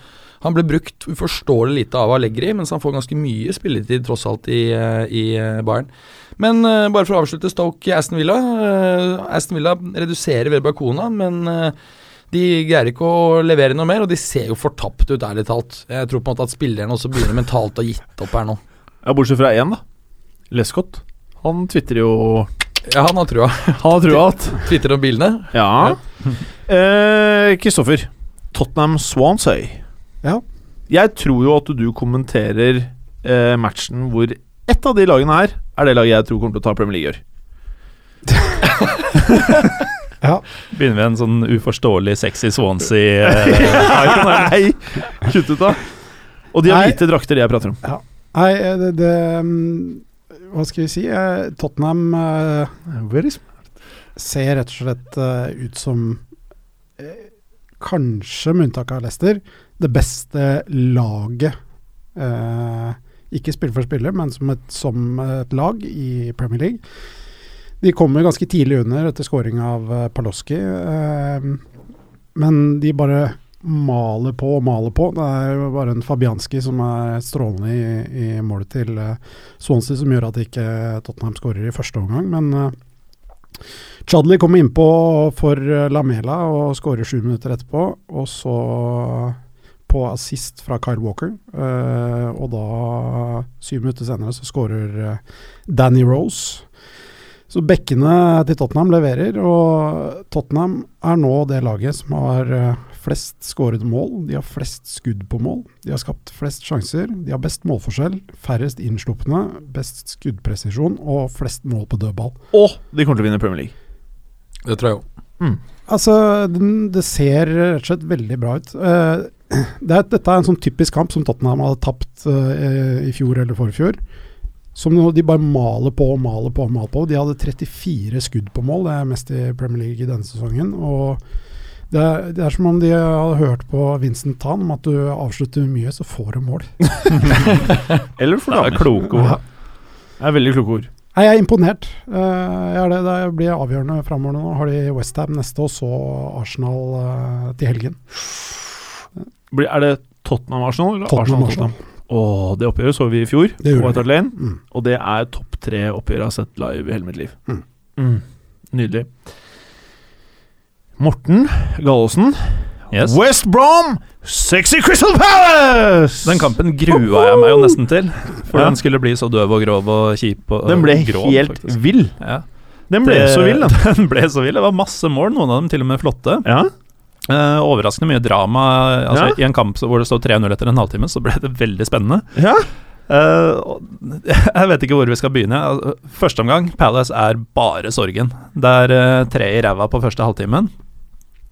Han ble brukt uforståelig lite av Allegri, mens han får ganske mye spilletid tross alt i, eh, i eh, Bayern. Men uh, bare for å avslutte Stoke Aston Villa. Uh, Aston Villa reduserer ved Bakona, men uh, de greier ikke å levere noe mer, og de ser jo fortapt ut, ærlig talt. Jeg tror på en måte at spillerne også begynner mentalt å ha gitt opp her nå. Ja, Bortsett fra én, da. Lescott. Han tvitrer jo Ja, han har trua. Han har trua at Tvitrer om bilene. Ja. Eh, Kristoffer. Tottenham Swansea. Ja. Jeg tror jo at du kommenterer eh, matchen hvor ett av de lagene her er det laget jeg tror kommer til å ta Premier League i år. Ja. Begynner vi en sånn uforståelig sexy Swansea eh, Nei, kutt ut, da. Og de har Nei. hvite drakter, de jeg prater om. Nei, eh, det, det mm, Hva skal vi si? eh, Tottenham eh, ser rett og slett uh, ut som eh, Kanskje med unntak av Leicester, det beste laget. eh, ikke spiller for spiller, men som et, som et lag i Premier League. De kommer ganske tidlig under etter scoring av uh, Paloski, eh, men de bare maler på og maler på. Det er jo bare en Fabianski som er strålende i, i målet til eh, Swansea, som gjør at ikke Tottenham skårer i første omgang. Men uh, Chadley kommer innpå for uh, Lamela og skårer sju minutter etterpå. Og så på assist fra Kyle Walker. uh, og da, syv minutter senere, så skårer uh, Danny Rose. Så bekkene til Tottenham leverer, og Tottenham er nå det laget som har uh, flest skårede mål, de har flest skudd på mål, de har skapt flest sjanser, de har best målforskjell, færrest innslupne, best skuddpresisjon og flest mål på dødball. Og de kommer til å vinne Premier League. Det tror jeg òg. Altså, den, det ser rett og slett veldig bra ut. Uh, det er, dette er en sånn typisk kamp som Tottenham hadde tapt uh, i fjor eller forfjor. Som de bare maler på og maler på og maler på. De hadde 34 skudd på mål, det er mest i Premier League i denne sesongen. Og det er, det er som om de hadde hørt på Vincent Tan om at du avslutter mye, så får du mål. Eller for Det er damer. kloke ord. Ja. Det er veldig kloke ord. Nei, Jeg er imponert. Eh, jeg er det, det blir avgjørende framover nå. Har de Westham neste, og så Arsenal eh, til helgen. Blir- Er det Tottenham-Arsenal? eller Tottenham Arsenal-Tottenham? Åh, det oppgjøret så vi i fjor, Det på White Hart Lane. Mm. Og det er topp tre oppgjør jeg har sett live i hele mitt liv. Mm. Mm. Nydelig. Morten Gallosen. Yes. West Brom! Sexy Crystal Palace! Den kampen grua jeg meg jo nesten til. For Ja. den skulle bli så døv og grov og kjip. Og, Den ble grov, helt faktisk. vill. Ja. Den ble Det- så vill, da. Den ble så vill. Det var masse mål, noen av dem til og med flotte. Ja. Eh, overraskende mye drama. Altså, I en kamp hvor det står 3-0 etter en halvtime, så ble det veldig spennende. ja. Eh, jeg vet ikke hvor vi skal begynne. Altså, Første omgang, Palace er bare sorgen. Det er eh, tre i ræva på første halvtimen.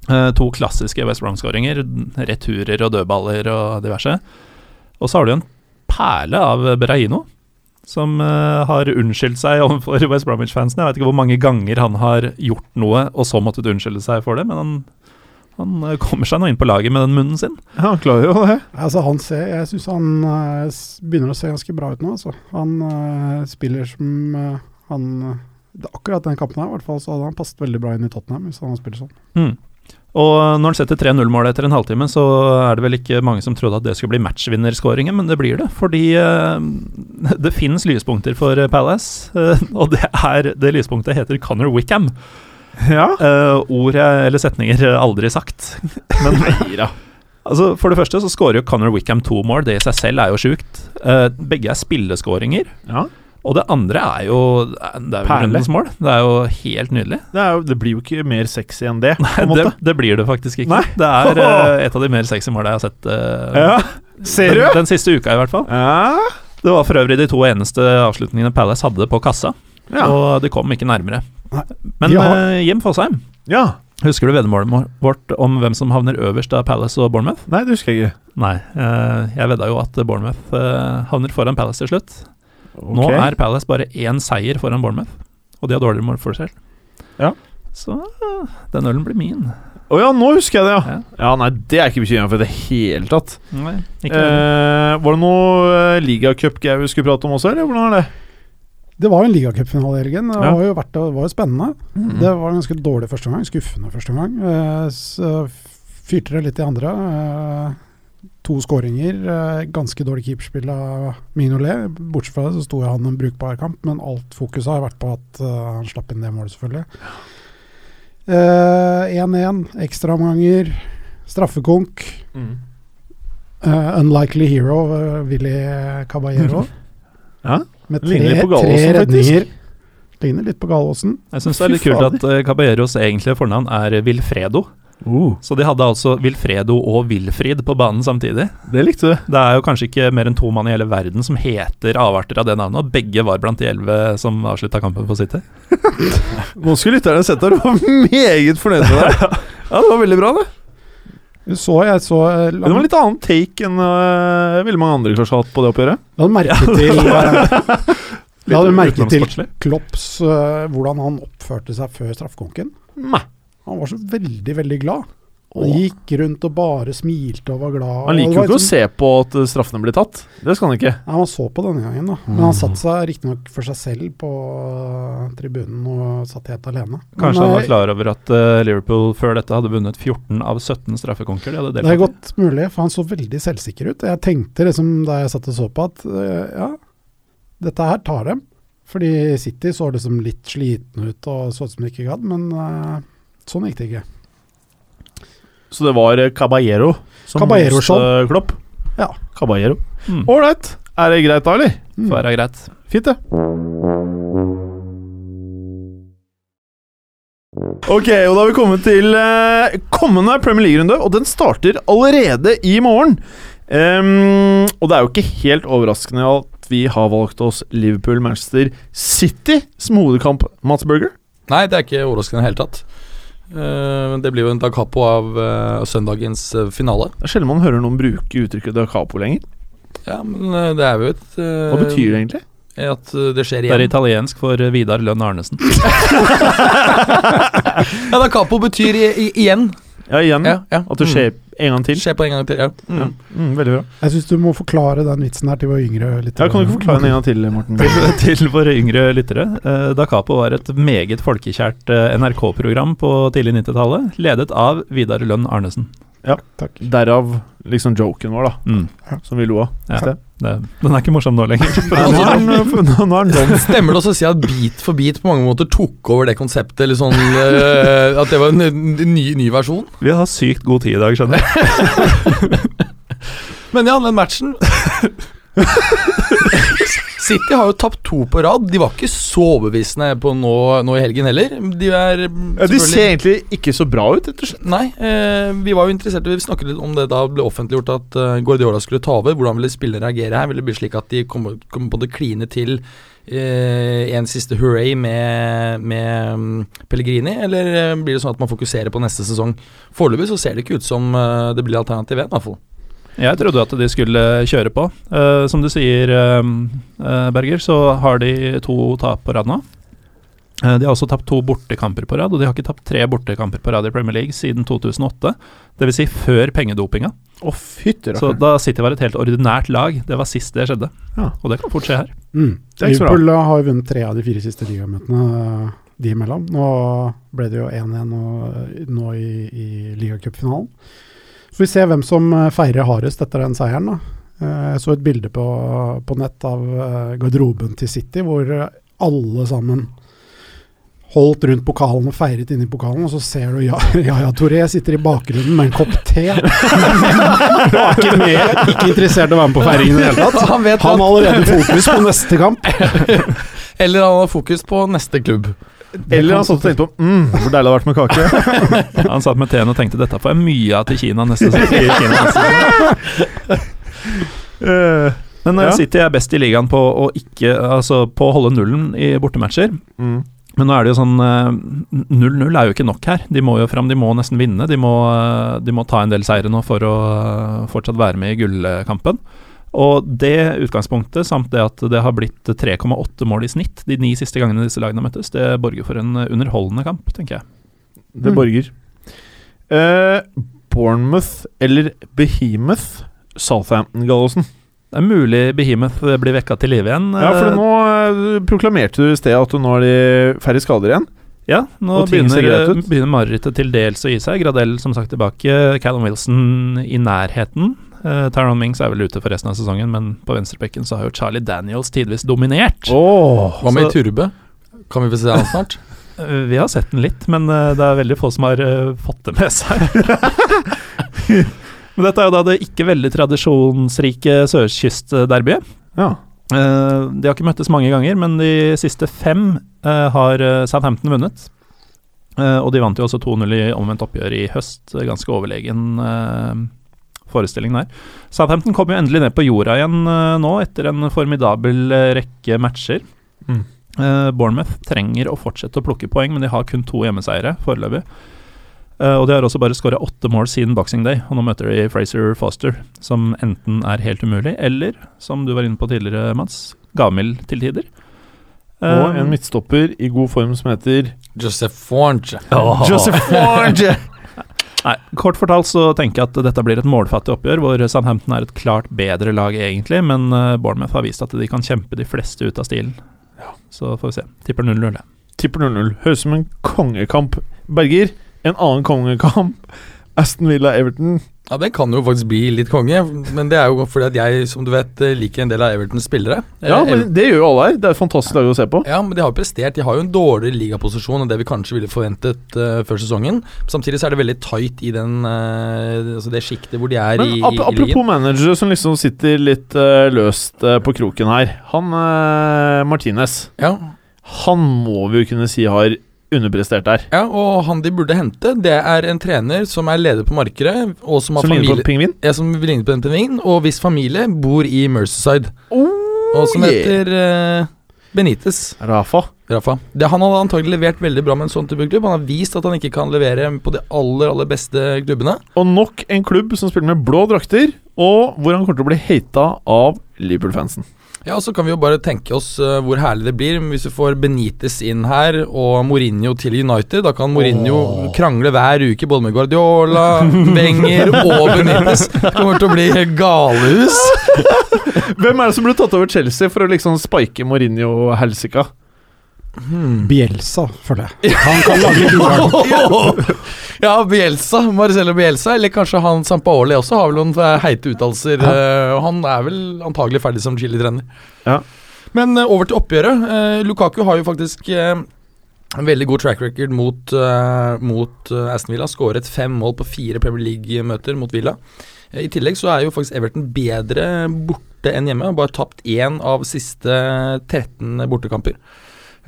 Eh, to klassiske West Brom-skåringer. Returer og dødballer og diverse. Og så har du en perle av Berahino, som eh, har unnskyldt seg overfor West Bromwich-fansen. Jeg vet ikke hvor mange ganger han har gjort noe og så måttet unnskylde seg for det, men han, han eh, kommer seg nå inn på laget med den munnen sin. ja han klarer jo det. Altså, han ser, jeg syns han begynner å se ganske bra ut nå. Altså. Han uh, spiller som uh, han det, Akkurat den kampen her, i hvert fall, så hadde han passet veldig bra inn i Tottenham. hvis han hadde spilt sånn. Mm. Og når han setter 3-0-målet etter en halvtime, så er det vel ikke mange som trodde at det skulle bli matchvinnerskåringen, men det blir det. Fordi eh, det finnes lyspunkter for eh, Palace, eh, og det er det lyspunktet heter Conor Wickham. Ja. Ord eller setninger aldri sagt. Men altså, for det første så skårer jo Conor Wickham to mål, det i seg selv er jo sjukt. Begge er spilleskåringer. ja. Og det andre er jo Det er jo Perle. rundens mål. Det er jo helt nydelig. Det, er jo, det blir jo ikke mer sexy enn det, en det, det blir det faktisk ikke. Nei. Det er uh, et av de mer sexy målene jeg har sett. uh, Ja. Ser du? Den, den siste uka, i hvert fall. Ja. Det var for øvrig de to eneste avslutningene Palace hadde på kassa, Ja. og de kom ikke nærmere. Nei. Men ja. eh, Jim Fosheim, ja. husker du veddemålet vårt om hvem som havner øverst av Palace og Bournemouth? Nei, det husker jeg ikke. Nei, jeg vedda jo at Bournemouth havner foran Palace til slutt. Nå er Palace bare én seier foran Bournemouth, og de har dårligere målforskjell. Ja. Så eh, den ølen blir min. Å ja, nå husker jeg det, ja. Ja. Ja, Nei, det er ikke bekymra for i det hele tatt. Nei, ikke Eh, var det noe ligacupgreier ligacup-greier vi skulle prate om også, eller hvordan er det? Det var jo en ligacupfinale i helgen. Det Ja. var jo, vært, det var jo spennende. Det var en ganske dårlig første gang. Skuffende første gang. Eh, så fyrte det litt i andre. Eh, to skåringer. Eh, ganske dårlig keeperspill av Mignolet. Bortsett fra det så sto han en brukbar kamp, men alt fokuset har vært på at eh, han slapp inn det målet, selvfølgelig. Eh, 1-1, ekstraomganger, straffekonk. Eh, unlikely hero, uh, Willy Caballero. Ja, Med tre, ligner tre faktisk. redninger. Ligner litt på Gallosen. Jeg syns det er litt kult at uh, Caballeros egentlige fornavn er Wilfredo. Uh, Så de hadde altså Wilfredo og Wilfrid på banen samtidig. det likte du. Det er jo kanskje ikke mer enn to mann i hele verden som heter avarter av det navnet, og begge var blant de elleve som avslutta kampen på City. Nå skulle lytterne sett deg, du var meget fornøyd med det. Ja, det var veldig bra, det. Så, jeg så eh, Det var en litt annen take enn uh, veldig mange andre kanskje har hatt på det oppgjøret. La du merke til uh, La du merke til. Klopps uh, hvordan han oppførte seg før straffekonken? Nei. Han var så veldig, veldig glad. Han gikk rundt og bare smilte og var glad. Han liker jo ikke ikke å liksom- se på at øh, straffene blir tatt. Det skal han ikke. Nei, Han så på denne gangen, da. Men han satte seg riktignok for seg selv på eh, tribunen og satt helt alene. Kanskje Men, han var klar over at uh, Liverpool før dette hadde vunnet 14 av 17 straffekonker. De Det er godt mulig, for han så veldig selvsikker ut. Jeg tenkte liksom da jeg satt og så på at uh, ja, dette her tar dem. Fordi City så liksom litt sliten ut og så ut som de ikke gadd, men øh, sånn gikk det ikke. Så det var øh, Caballero som hoste. Klopp. Ja. Caballero. Mm. Ålreit. Er det greit da, eller? Mm. Får være greit. Fint, det. Ok, og da har vi kommet til eh, kommende Premier League-runde, og den starter allerede i morgen. Um, og det er jo ikke helt overraskende at vi har valgt oss Liverpool-Manchester City som hovedkamp, Mats Burger. Nei, det er ikke overraskende i det hele tatt. Eh, det blir jo en da capo av eh, søndagens eh, finale. Det er sjelden man hører noen bruke uttrykket da capo lenger. Ja, men det er jo et Hva betyr det egentlig? At det skjer Det er italiensk for Vidar Lønn Arnesen. Ja, da capo betyr i, i, igjen. Ja, igjen. Ja, ja. At det skjer en gang til. Skjer på en gang til. Ja. Mm. Ja. Mm, veldig bra. Jeg syns du må forklare den vitsen her til våre yngre lyttere. Ja, kan du ikke forklare den en gang til, Morten? til, til våre yngre lyttere. Uh, Da Capo var et meget folkekjært uh, NRK-program på tidlig 90-tallet, ledet av Vidar Lønn Arnesen. Takk. Derav liksom joken vår, da, Mm. som vi lo av. Ja. den er ikke morsom nå lenger. Nå er den- nå er den. Stemmer det også å si at Beat for beat på mange måter tok over det konseptet? Eller sånn uh, At det var en, en ny, ny versjon? Vi har sykt god tid i dag, skjønner jeg. Men ja, den matchen City har jo tapt to på rad. De var ikke så overbevisende på nå, nå i helgen heller. De er Ja, de ser egentlig ikke så bra ut, rett og slett. Nei, eh, vi var jo interessert Vi snakket litt om det da ble offentliggjort at eh, Guardiola skulle ta over. Hvordan ville spillere reagere her? Ville det bli slik at de kom, kom på det kline til eh, en siste hooray med, med mm, Pellegrini, eller eh, blir det sånn at man fokuserer på neste sesong? Foreløpig så ser det ikke ut som eh, det blir alternativ 1, i hvert fall. Jeg trodde at de skulle kjøre på. Uh, som du sier, eh, eh, Berger, så har de to tap på rad nå. Uh, de har også tapt to bortekamper på rad, og de har ikke tapt tre bortekamper på rad i Premier League siden 2008. Dvs. Si før pengedopinga. Å, fytti Så da City var et helt ordinært lag. Det var sist det skjedde. Ja. Og det kan fort skje her. Mm. Er. Liverpool har vunnet tre av de fire siste ligamøtene de imellom. Nå ble det jo 1-1 nå- nå i, i ligacupfinalen. Så vi ser hvem som eh, feirer hardest etter den seieren. da. Eh, Jeg så et bilde på, på nett av eh, garderoben til City, hvor alle sammen holdt rundt pokalen og feiret inni pokalen, og så ser du Ja- Yaya Toré sitter i bakgrunnen med en kopp te. Ikke med, ikke interessert i å være med på feiringen i det hele tatt. Han vet Han har allerede fokus på neste kamp. Eller han har fokus på neste klubb. Eller han satt og tenkte på mm, hvor deilig det hadde vært med kake. Han satt med teen og tenkte dette får jeg mye av til Kina neste sesong. Eh, Men eh, Ja. City er best i ligaen på å ikke Altså på å holde nullen i bortematcher. mm. Men nå er det jo sånn eh, 0-0 er jo ikke nok her. De må jo fram, de må nesten vinne. De må, eh, de må ta en del seire nå for å eh, fortsatt være med i gullkampen. Og det utgangspunktet, samt det at det har blitt 3,8 mål i snitt de ni siste gangene disse lagene har møttes, det borger for en underholdende kamp, tenker jeg. Det Mm. borger. Eh, Bournemouth eller Behemoth Southampton-Gallosen. Det er mulig Behemoth blir vekka til live igjen. Ja, for Eh, nå eh, proklamerte du i sted at nå er de færre skader igjen. Ja, nå begynner, begynner marerittet til dels å gi seg. Gradell som sagt tilbake. Callum Wilson i nærheten. Uh, Tyron Mings er vel ute for resten av sesongen, men på venstrebekken så har jo Charlie Daniels tidvis dominert. Oh, Hva med i Turbe? Kan vi få se han snart? uh, vi har sett den litt, men uh, det er veldig få som har eh, fått det med seg. men dette er jo da det ikke veldig tradisjonsrike sørkystderbyet. Ja. Eh, de har ikke møttes mange ganger, men de siste fem eh, har eh, Southampton vunnet. Eh, og de vant jo også 2-0 i omvendt oppgjør i høst. Ganske overlegen eh, her. Southampton kom jo endelig ned på jorda igjen eh, nå, etter en formidabel eh, rekke matcher. Mm. Eh, Bournemouth trenger å fortsette å plukke poeng, men de har kun to hjemmeseiere foreløpig. Uh, og de har også bare skåra åtte mål siden Boxing Day, og nå møter de Fraser Foster, som enten er helt umulig, eller, som du var inne på tidligere, Mats, gavmild til tider. Og Eh, en midtstopper i god form som heter Joseph Forge. Joseph Forge! Nei, Kort fortalt så tenker jeg at dette blir et målfattig oppgjør, hvor Southampton er et klart bedre lag egentlig, men eh, Bournemouth har vist at de kan kjempe de fleste ut av stilen. Så får vi se. Tipper 0-0. Tipper 0-0. Høres ut som en kongekamp. Berger, en annen kongekamp. Aston Villa-Everton. Ja, det kan jo faktisk bli litt konge, men det er jo fordi at jeg, som du vet, eh, liker en del av Evertons spillere. Ja, Eh, men det gjør jo alle her. Det er et fantastisk lag å se på. Ja, men de har jo prestert. De har jo en dårligere ligaposisjon enn det vi kanskje ville forventet uh, før sesongen. Samtidig så er det veldig tight i den uh, Altså det sjiktet hvor de er Men i, ap i, apropos manager som liksom sitter litt uh, løst på kroken her. Han Martinez, Ja. han må vi jo kunne si har underprestert der. Ja, og han de burde hente, det er en trener som er leder på markedet, og som har Som ligner på en pingvin. ja, Som ligner på en pingvin, og hvis familie bor i Merceside. og som yeah. heter eh, Benitez. Rafa. Rafa. Det, han hadde antagelig levert veldig bra med en sånn type klubb. Han har vist at han ikke kan levere på de aller aller beste klubbene. Og nok en klubb som spiller med blå drakter, og hvor han kommer til å bli hata av Liverpool-fansen. Ja, og Så kan vi jo bare tenke oss eh, hvor herlig det blir hvis vi får Benitez inn her og Mourinho til United. Da kan Mourinho krangle hver uke både med Guardiola, Wenger og Benitez. Det kommer til å bli galehus. Hvem er det som ble tatt over Chelsea for å liksom spike Mourinho-helsika? Bielsa, føler jeg. Han kan lage ugrad. Ja, Bielsa, Marcello Bielsa, eller kanskje han Sampaoli også, har vel noen eh, heite uttalelser. Ja. og han er vel antagelig ferdig som Chile-trener. Ja. Men eh, over til oppgjøret. Eh, Lukaku har jo faktisk eh, en veldig god track record mot, eh, mot eh, Aston Villa. Skåret fem mål på fire Premier League-møter mot Villa. Eh, I tillegg så er jo faktisk Everton bedre borte enn hjemme. Bare tapt én av siste 13 bortekamper.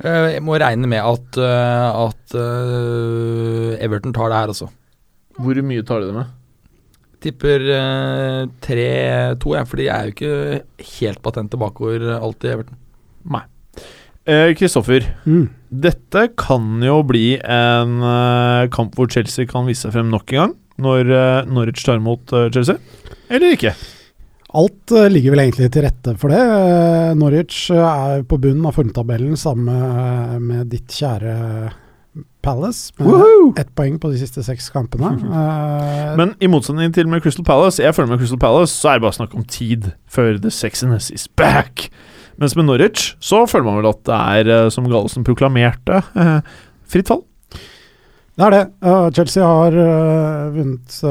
Eh, Jeg må regne med at, eh, at eh, Everton tar det her, altså. Hvor mye tar de det med? Tipper eh, 3-2, jeg, for de er jo ikke helt patente bakover eh, alltid, Everton. Nei. Kristoffer, Mm. dette kan jo bli en eh, kamp hvor Chelsea kan vise seg frem nok en gang. Når eh, Norwich tar imot eh, Chelsea. Eller ikke. Alt eh, ligger vel egentlig til rette for det. Eh, Norwich eh, er på bunnen av formtabellen sammen med, ditt kjære Palace, med Woohoo! ett poeng på de siste seks kampene. Uh, Men i motsetning til med Crystal Palace, jeg føler med Crystal Palace, så er det bare snakk om tid før the sexiness is back. Mens med Norwich så føler man vel at det er, som Gallosen proklamerte, uh, fritt fall. det er det. Uh, Chelsea har vunnet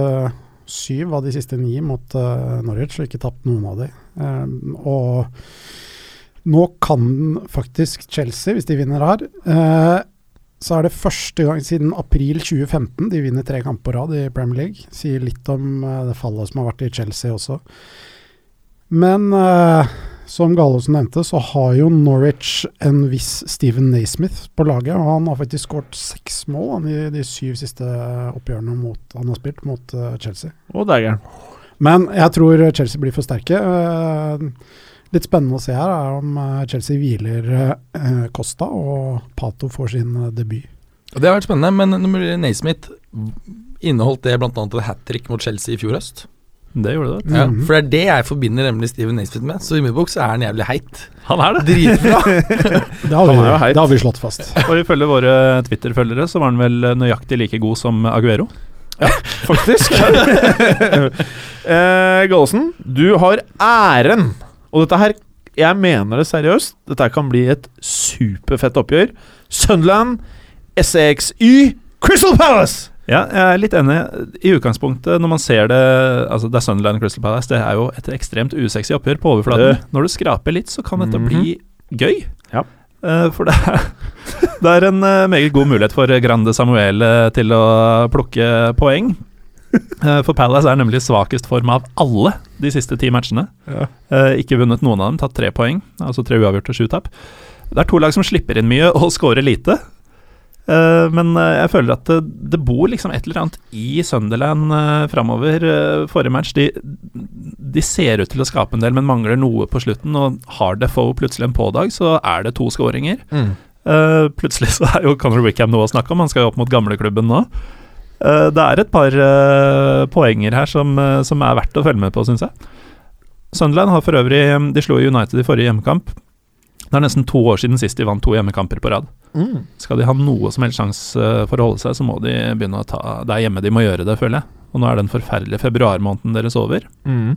syv av de siste ni mot uh, Norwich, og ikke tapt noen av de. Um, og nå kan faktisk Chelsea, hvis de vinner her uh, så er det første gang siden april 2015 de vinner tre kamper på rad i Premier League. Sier litt om uh, det fallet som har vært i Chelsea også. Men eh, som Gallosen nevnte, så har jo Norwich en viss Steven Naismith på laget. Og han har faktisk skåret seks mål han, i de syv siste oppgjørene mot, han har spilt mot eh, Chelsea. Og daggeren. Men jeg tror Chelsea blir for sterke. Eh, litt spennende å se her er om eh, Chelsea hviler Costa og Pato får sin debut. Det har vært spennende, men Naismith inneholdt det bl.a. et hat trick mot Chelsea i fjor høst. Det gjorde det. Ja, Mhm. for det er det jeg forbinder nemlig Steven Naismith med. Så i min bok så er han jævlig heit. Han er det. Dritbra. Det har, vi, Han er heit. det har vi slått fast. Og ifølge våre Twitter-følgere så var han vel nøyaktig like god som Aguero. Ja, Faktisk. eh, Gallosen, du har æren. Og dette her, jeg mener det seriøst, dette her kan bli et superfett oppgjør. Sunderland, SXY, Crystal Palace! Ja, jeg er litt enig. I utgangspunktet, når man ser det Altså, det er Sunderland Crystal Palace. Det er jo et ekstremt usexy oppgjør på overflaten. Når du skraper litt, så kan dette bli gøy. Ja. Uh, for det er, det er en uh, meget god mulighet for Grande Samuel uh, til å plukke poeng. For Palace er nemlig svakest form av alle de siste ti matchene. Ja. Ikke vunnet noen av dem, tatt tre poeng. Altså tre uavgjort og sju tap. Det er to lag som slipper inn mye og scorer lite. Eh, men eh, jeg føler at det, det bor liksom et eller annet i Sunderland uh, framover. Forrige match de, de ser ut til å skape en del, men mangler noe på slutten. Og har Defoe plutselig en pådag, så er det to skåringer. Eh, plutselig så er jo Conor Wickham noe å snakke om, han skal jo opp mot gamleklubben nå. Det er et par poenger her som, som er verdt å følge med på, syns jeg. Sunderland har for øvrig De slo United i forrige hjemmekamp. Det er nesten to år siden sist de vant to hjemmekamper på rad. Mm. Skal de ha noe som helst sjanse eh, for å holde seg, så må de begynne å ta Det er hjemme de må gjøre det, føler jeg. Og nå er den forferdelige februarmåneden deres over. Mm.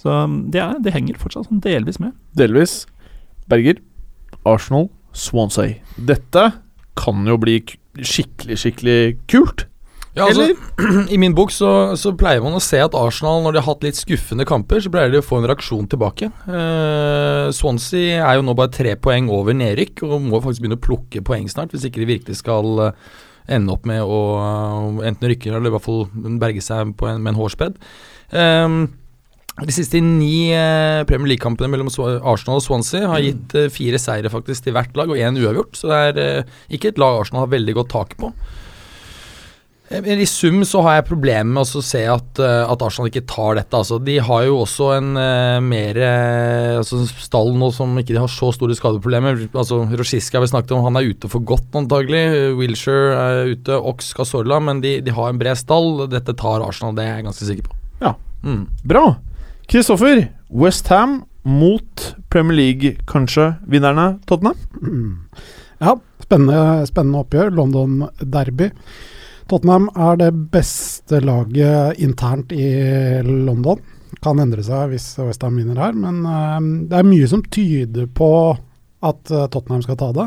Så det, er, de henger fortsatt sånn delvis med. Delvis. Berger, Arsenal, Swansea. Dette kan jo bli skikkelig, skikkelig kult. Ja, altså, I min bok så, så pleier man å se at Arsenal, når de har hatt litt skuffende kamper, så pleier de å få en reaksjon tilbake. Eh, Swansea er jo nå bare tre poeng over nedrykk, og må faktisk begynne å plukke poeng snart, hvis ikke de virkelig skal eh, ende opp med å eh, enten rykke eller i hvert fall berge seg på en, med en hårspedd. Um, De siste ni Premier League-kampene mellom Arsenal og Swansea har gitt fire seire faktisk til hvert lag, og én uavgjort. Så det er ikke et lag Arsenal har veldig godt tak på. Eh, I sum så har jeg problemer med å se at, eh, at Arsenal ikke tar dette. Altså, de har jo også en uh, mer eh, altså, stall nå som ikke de har så store skadeproblemer. Altså, Roshiska har vi snakket om, han er ute for godt antagelig. Wilshere er ute, Ox Casorla, men de, de har en bred stall. Dette tar Arsenal, det er jeg ganske sikker på. Ja. Mm. Bra. Kristoffer, Westham mot Premier League, kanskje vinnerne Tottenham? Mm. Ja, spennende, spennende oppgjør. London Derby. Tottenham er det beste laget internt i London. Kan endre seg hvis Westham vinner her, men eh, det er mye som tyder på at eh, Tottenham skal ta det.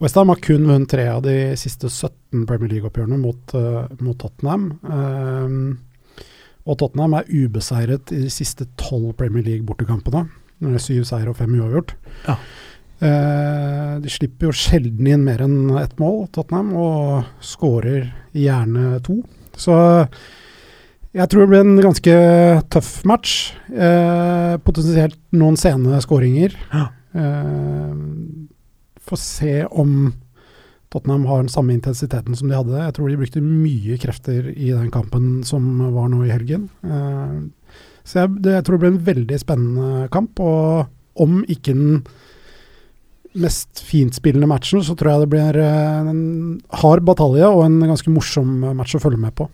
Westham har kun vunnet tre av de siste 17 Premier League-oppgjørene mot, eh, mot Tottenham. Eh, og Tottenham er ubeseiret i de siste tolv Premier League-bortekampene. Syv seier og fem uavgjort. Ja. Eh, de slipper jo sjelden inn mer enn ett mål, Tottenham, og skårer gjerne to. Så jeg tror det blir en ganske tøff match. Eh, potensielt noen sene skåringer. Eh, Får se om Tottenham har den samme intensiteten som de hadde. Jeg tror de brukte mye krefter i den kampen som var nå i helgen. Eh, så jeg, det, jeg tror det blir en veldig spennende kamp. Og om ikke den mest fintspillende matchen, så tror jeg det blir eh, en hard batalje og en ganske morsom match å følge med på.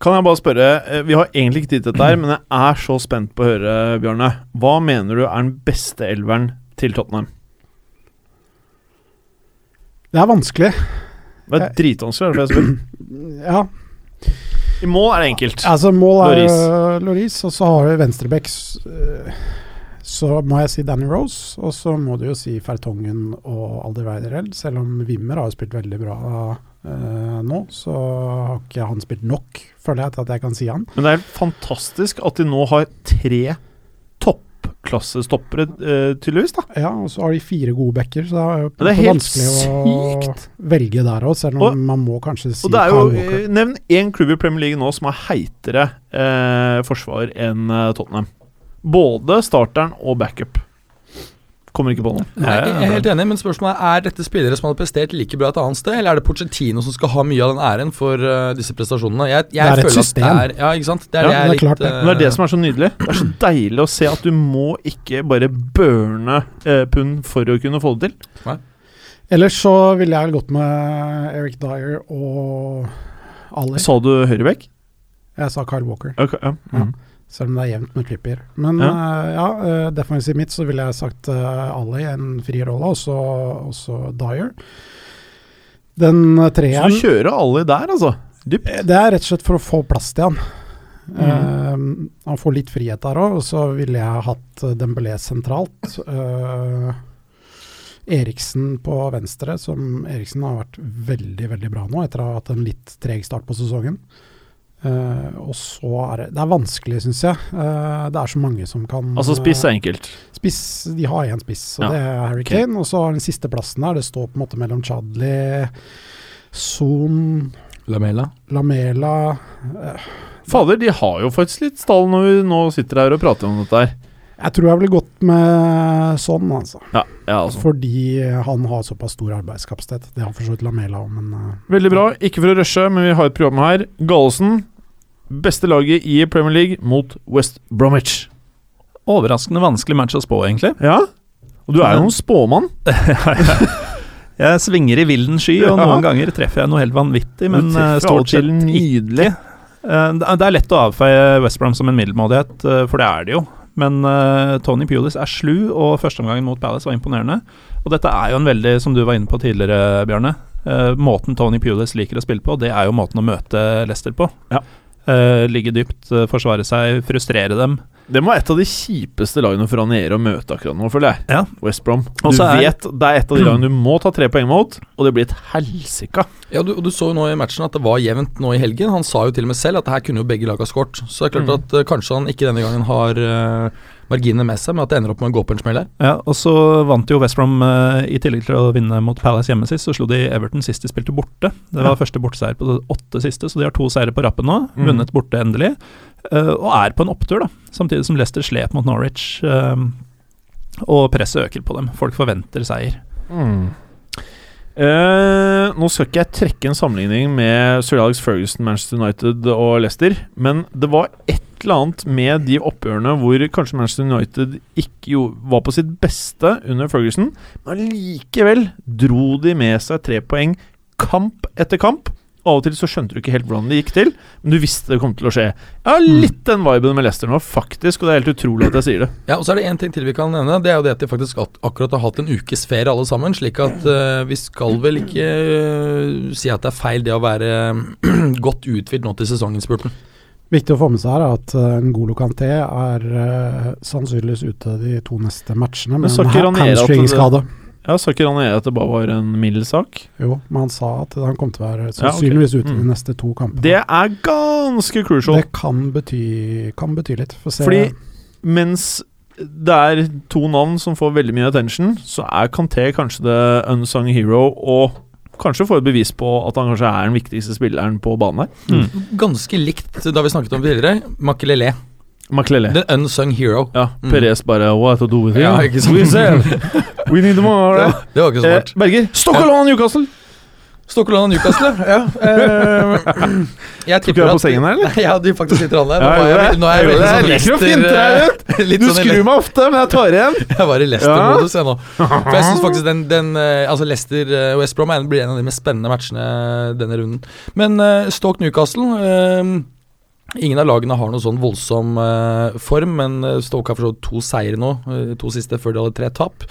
Kan jeg bare spørre, eh, Vi har egentlig ikke tid til dette, her, men jeg er så spent på å høre, Bjarne. Hva mener du er den beste elveren til Tottenham? Det er vanskelig. Det er dritvanskelig. er det. Ja, I mål er det enkelt. altså mål er. Loris, og så har du venstrebekk s- eh, Så må jeg si Danny Rose, og så må du jo si Fertongen og Alderweireld. Selv om Wimmer har jo spilt veldig bra eh, nå, så har ikke han spilt nok, føler jeg, til at jeg kan si han. Men det er fantastisk at de nå har tre toppklassestoppere, uh, tydeligvis. da Ja, og så har de fire gode backer, så det er jo det er vanskelig å velge der òg, selv om Og- man må kanskje si Og det er jo, eh, Nevn én klubb i Premier League nå som har heitere eh, forsvar enn eh, Tottenham. Både starteren og backup. Kommer ikke på noe. Nei, jeg er helt enig, men spørsmålet er Er dette spillere som hadde prestert like bra et annet sted, eller er det Pochettino som skal ha mye av den æren for uh, disse prestasjonene? Jeg, jeg Det er et føler system. At det er, ja, ikke sant? Det er Ja, det det er litt, klart det. det er det som er så nydelig. Det er så deilig å se at du må ikke bare burne uh, pund for å kunne få det til. Ellers så ville jeg gått med Eric Dyer og Ali. Sa du høyrebekk? Jeg sa Kyle Walker, Ok, ja. Mhm. Selv om det er jevnt med klipper. Men Ja. uh, ja uh, defensivt mitt så ville jeg sagt eh, Ali, en fri rolle, og så Dyer. Den treeren Så du kjører alle der, altså? Dypt. Det er rett og slett for å få plass til han. Mm. Uh, han får litt frihet der òg, og så ville jeg hatt Dembélé sentralt. Uh, Eriksen på venstre, som Eriksen har vært veldig veldig bra nå, etter å ha hatt en litt treg start på sesongen. Eh, og så er det Det er vanskelig, syns jeg. Uh, det er så mange som kan Altså, spiss er enkelt. Spiss, De har én spiss, og Ja. det er Harry Kane. Kane. Og så har den siste plassen der, det står på en måte mellom Chadli, Son, Lamela. Lamela uh, Fader, de har jo faktisk litt stall når vi nå sitter her og prater om dette her. Jeg tror jeg ville gått med sånn, altså. Ja, ja altså. Fordi han har såpass stor arbeidskapasitet. Det har for så vidt Lamela òg, men uh, Veldig bra. Ikke for å rushe, men vi har et program her. Gallosen, beste laget i Premier League mot West Bromwich. Overraskende vanskelig match å spå, egentlig. Ja? Og du er jo en spåmann. Jeg svinger i villen sky, og noen ganger treffer jeg noe helt vanvittig, men eh, stort sett nydelig. Eh, Det er- lett å avfeie West Brom som en middelmådighet, for det er det jo. Men uh, Tony Pulis er slu, og førsteomgangen mot Palace var imponerende. Og dette er jo en veldig, som du var inne på tidligere, Bjarne, Uh, måten Tony Pulis liker å spille på, det er jo måten å møte Leicester på. Ja. Uh, ligge dypt, eh, forsvare seg, frustrere dem. Det må være et av de kjipeste lagene for Ranieri å møte akkurat nå, føler jeg. Ja. West Brom. Du er- vet det er et av de lagene du må ta tre poeng mot, og det blir et helsika. Ja, du, du så jo nå i matchen at det var jevnt nå i helgen. Han sa jo til og med selv at her kunne jo begge lag ha skåret. Så det er klart Mm. at uh, kanskje han ikke denne gangen har eh, marginene med seg, men at det ender opp med å gå på en smell her. Ja, og så vant jo West Brom eh, i tillegg til å vinne mot Palace hjemme sist, så slo de Everton sist de spilte borte. Det var første borteseier på det åtte siste, så de har to seire på rappen nå. Mm. Vunnet borte endelig. eh, og er på en opptur, da. Samtidig som Leicester slet mot Norwich. eh, og presset øker på dem. Folk forventer seier. Mm. Uh, nå skal ikke jeg trekke en sammenligning med Sir Alex Ferguson, Manchester United og Leicester, men det var et eller annet med de oppgjørene hvor kanskje Manchester United ikke jo, var på sitt beste under Ferguson, men likevel dro de med seg tre poeng kamp etter kamp. Av og til så skjønte du ikke helt hvordan det gikk til, men du visste det kom til å skje. Jeg har litt den viben med Leicester nå, faktisk, og det er helt utrolig at jeg sier det. Ja, og så er det én ting til vi kan nevne. Det er jo det at de faktisk akkurat har hatt en ukes ferie alle sammen. Slik at uh, vi skal vel ikke uh, si at det er feil det å være godt uthvilt nå til sesonginnspurten. Viktig å få med seg her er at uh, Ngolo Kanté er uh, sannsynligvis ute de to neste matchene Men med en hamstringskade. Ja, Sa ikke Ranieri at det bare var en mild sak? Jo, men han sa at han kom til å være Ja, sannsynligvis ute Mm. de neste to kampene. Det er ganske crucial. Det kan bety, kan bety litt. Fordi mens det er to navn som får veldig mye attention, så er Kanté kanskje the unsung hero, og kanskje får et bevis på at han kanskje er den viktigste spilleren på banen her. Ganske likt da vi snakket om tidligere. Makelele. Makelele. The unsung hero. Ja, Mm. Perez bare What to do with Ja, ikke? We said, We need more. Det, det var ikke så Eh. Berger, Stockholm Newcastle! Stokkeland og Newcastle, ja. Eh, jeg Tok du deg på sengen her, eller? Ja, de faktisk litt rann Nå er jeg jeg, nå er jeg veldig sånn Jeg å Leicester finte deg eh, Du sånn skrur meg ofte, men jeg tar igjen. Jeg var i Leicester-modus, jeg nå. For jeg syns faktisk den, den eh, Altså Leicester eh, West Brom er- blir en av de mest spennende matchene denne runden. Men uh, Stoke Newcastle eh, Ingen av lagene har noe sånn voldsom uh, form, men Stoke har forstått to seire nå, uh, to siste før de hadde tre tap.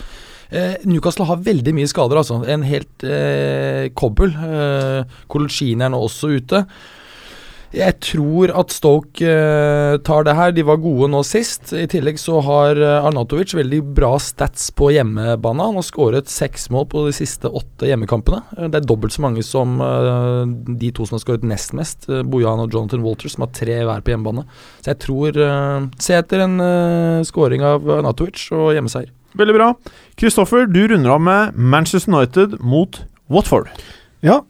Eh, Newcastle har veldig mye skader, altså. En helt eh, kobbel. Eh, Colucini er nå også ute. Jeg tror at Stoke eh, tar det her. De var gode nå sist. I tillegg så har eh, Arnatovic veldig bra stats på hjemmebane. Han har skåret seks mål på de siste åtte hjemmekampene. Eh, det er dobbelt så mange som eh, de to som har skåret nest mest, uh, Bojan og Jonathan Walters, som har tre hver på hjemmebane. Så jeg tror eh, Se etter en scoring av Arnatovic og hjemmeseier. Veldig bra. Kristoffer, du runder av med Manchester United mot Watford. Ja,